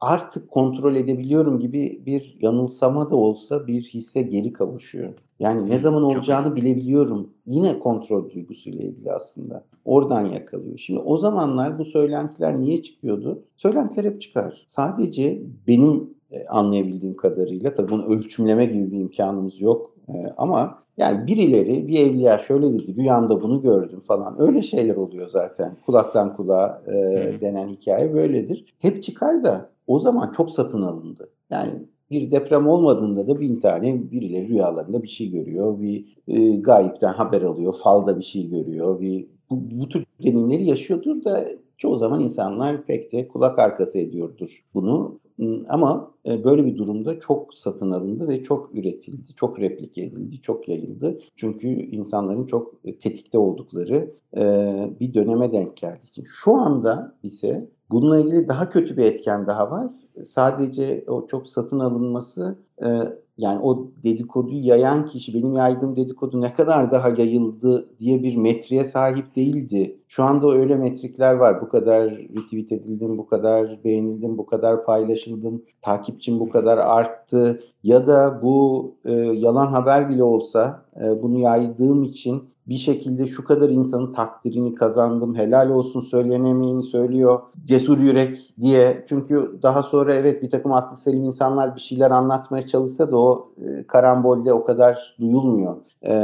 artık kontrol edebiliyorum gibi bir yanılsama da olsa bir hisse geri kavuşuyor. Yani ne zaman olacağını bilebiliyorum. Yine kontrol duygusuyla ilgili aslında. Oradan yakalıyor. Şimdi o zamanlar bu söylentiler niye çıkıyordu? Söylentiler hep çıkar. Sadece benim e, anlayabildiğim kadarıyla tabii bunu ölçümleme gibi bir imkanımız yok. E, ama yani birileri bir evliya şöyle dedi rüyamda bunu gördüm falan öyle şeyler oluyor zaten. Kulaktan kulağa e, denen hikaye böyledir. Hep çıkar da o zaman çok satın alındı. Yani bir deprem olmadığında da bin tane birileri rüyalarında bir şey görüyor. Bir e, gayipten haber alıyor. Falda bir şey görüyor. Bir bu, bu tür deneyimleri yaşıyordur da çoğu zaman insanlar pek de kulak arkası ediyordur bunu. Ama e, böyle bir durumda çok satın alındı ve çok üretildi, çok replike edildi, çok yayıldı. Çünkü insanların çok tetikte oldukları e, bir döneme denk geldi. Şu anda ise bununla ilgili daha kötü bir etken daha var. Sadece o çok satın alınması yani o dedikoduyu yayan kişi benim yaydığım dedikodu ne kadar daha yayıldı diye bir metriğe sahip değildi. Şu anda öyle metrikler var. Bu kadar retweet edildim, bu kadar beğenildim, bu kadar paylaşıldım, takipçim bu kadar arttı ya da bu e, yalan haber bile olsa e, bunu yaydığım için bir şekilde şu kadar insanın takdirini kazandım, helal olsun söylenemeyeni söylüyor, cesur yürek diye. Çünkü daha sonra evet bir takım aklı selim insanlar bir şeyler anlatmaya çalışsa da o e, karambolde o kadar duyulmuyor. E,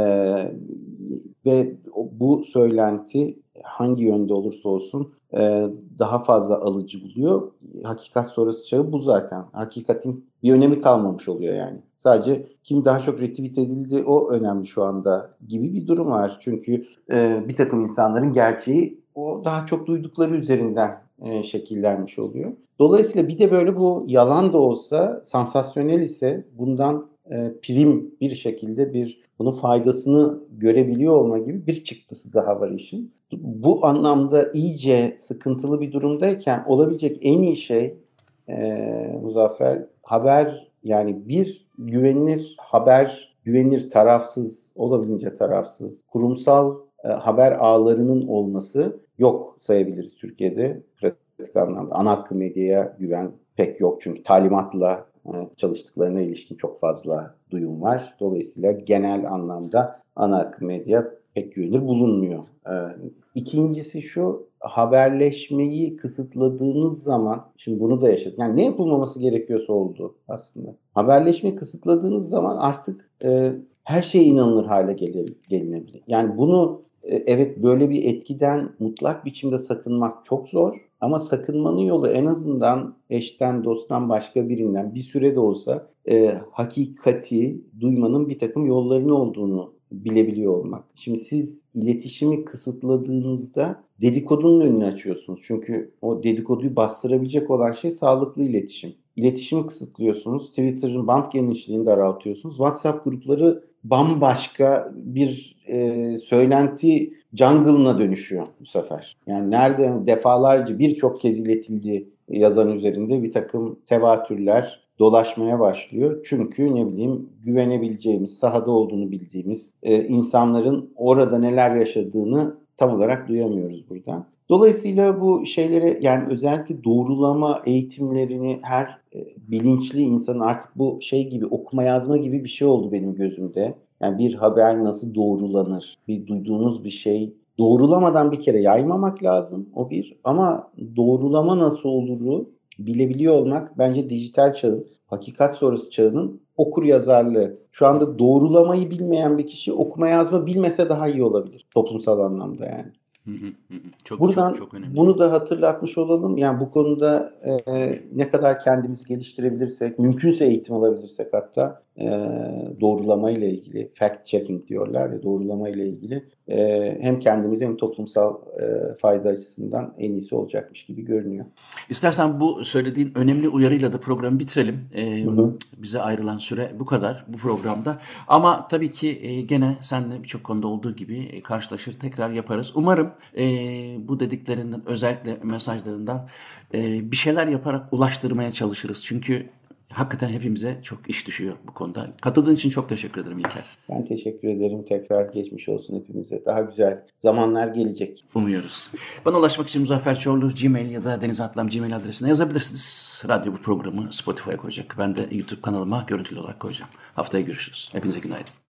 ve bu söylenti hangi yönde olursa olsun e, daha fazla alıcı buluyor. Hakikat sonrası çağı bu zaten. Hakikatin bir önemi kalmamış oluyor yani. Sadece kim daha çok retweet edildi o önemli şu anda gibi bir durum var. Çünkü e, bir takım insanların gerçeği o daha çok duydukları üzerinden e, şekillenmiş oluyor. Dolayısıyla bir de böyle bu yalan da olsa sansasyonel ise bundan e, prim bir şekilde bir bunun faydasını görebiliyor olma gibi bir çıktısı daha var işin. Bu anlamda iyice sıkıntılı bir durumdayken olabilecek en iyi şey e, Muzaffer haber yani bir güvenilir haber, güvenilir tarafsız, olabildiğince tarafsız, kurumsal e, haber ağlarının olması yok sayabiliriz Türkiye'de pratik anlamda. Ana hakkı medyaya güven pek yok çünkü talimatla çalıştıklarına ilişkin çok fazla duyum var. Dolayısıyla genel anlamda ana akım medya pek güvenilir bulunmuyor. Ee, ikincisi şu haberleşmeyi kısıtladığınız zaman şimdi bunu da yaşadık. Yani ne yapılmaması gerekiyorsa oldu aslında. Haberleşmeyi kısıtladığınız zaman artık e, her şey inanılır hale gelinebilir. Yani bunu e, evet böyle bir etkiden mutlak biçimde sakınmak çok zor. Ama sakınmanın yolu en azından eşten, dosttan, başka birinden bir süre de olsa e, hakikati duymanın bir takım yollarını olduğunu bilebiliyor olmak. Şimdi siz iletişimi kısıtladığınızda dedikodunun önünü açıyorsunuz. Çünkü o dedikoduyu bastırabilecek olan şey sağlıklı iletişim. İletişimi kısıtlıyorsunuz. Twitter'ın band genişliğini daraltıyorsunuz. WhatsApp grupları bambaşka bir e, söylenti jungle'ına dönüşüyor bu sefer. Yani nerede defalarca birçok kez iletildiği yazan üzerinde bir takım tevatürler dolaşmaya başlıyor. Çünkü ne bileyim güvenebileceğimiz, sahada olduğunu bildiğimiz e, insanların orada neler yaşadığını tam olarak duyamıyoruz buradan. Dolayısıyla bu şeylere yani özellikle doğrulama eğitimlerini her e, bilinçli insanın artık bu şey gibi okuma yazma gibi bir şey oldu benim gözümde. Yani bir haber nasıl doğrulanır? Bir duyduğunuz bir şey doğrulamadan bir kere yaymamak lazım o bir. Ama doğrulama nasıl oluru bilebiliyor olmak bence dijital çağın, hakikat sonrası çağının okur yazarlığı. Şu anda doğrulamayı bilmeyen bir kişi okuma yazma bilmese daha iyi olabilir toplumsal anlamda yani. Çok, Buradan çok, çok önemli. bunu da hatırlatmış olalım. Yani bu konuda e, ne kadar kendimizi geliştirebilirsek, mümkünse eğitim alabilirsek hatta e, doğrulama ile ilgili, fact checking diyorlar ya doğrulama ile ilgili e, hem kendimize hem toplumsal e, fayda açısından en iyisi olacakmış gibi görünüyor. İstersen bu söylediğin önemli uyarıyla da programı bitirelim. E, hı hı. Bize ayrılan süre bu kadar bu programda. Ama tabii ki e, gene seninle birçok konuda olduğu gibi e, karşılaşır tekrar yaparız. Umarım e, bu dediklerinden özellikle mesajlarından e, bir şeyler yaparak ulaştırmaya çalışırız. Çünkü hakikaten hepimize çok iş düşüyor bu konuda. Katıldığın için çok teşekkür ederim İlker. Ben teşekkür ederim. Tekrar geçmiş olsun hepimize. Daha güzel zamanlar gelecek. Umuyoruz. Bana ulaşmak için Muzaffer Çorlu Gmail ya da Deniz Atlam Gmail adresine yazabilirsiniz. Radyo bu programı Spotify'a koyacak. Ben de YouTube kanalıma görüntülü olarak koyacağım. Haftaya görüşürüz. Hepinize günaydın.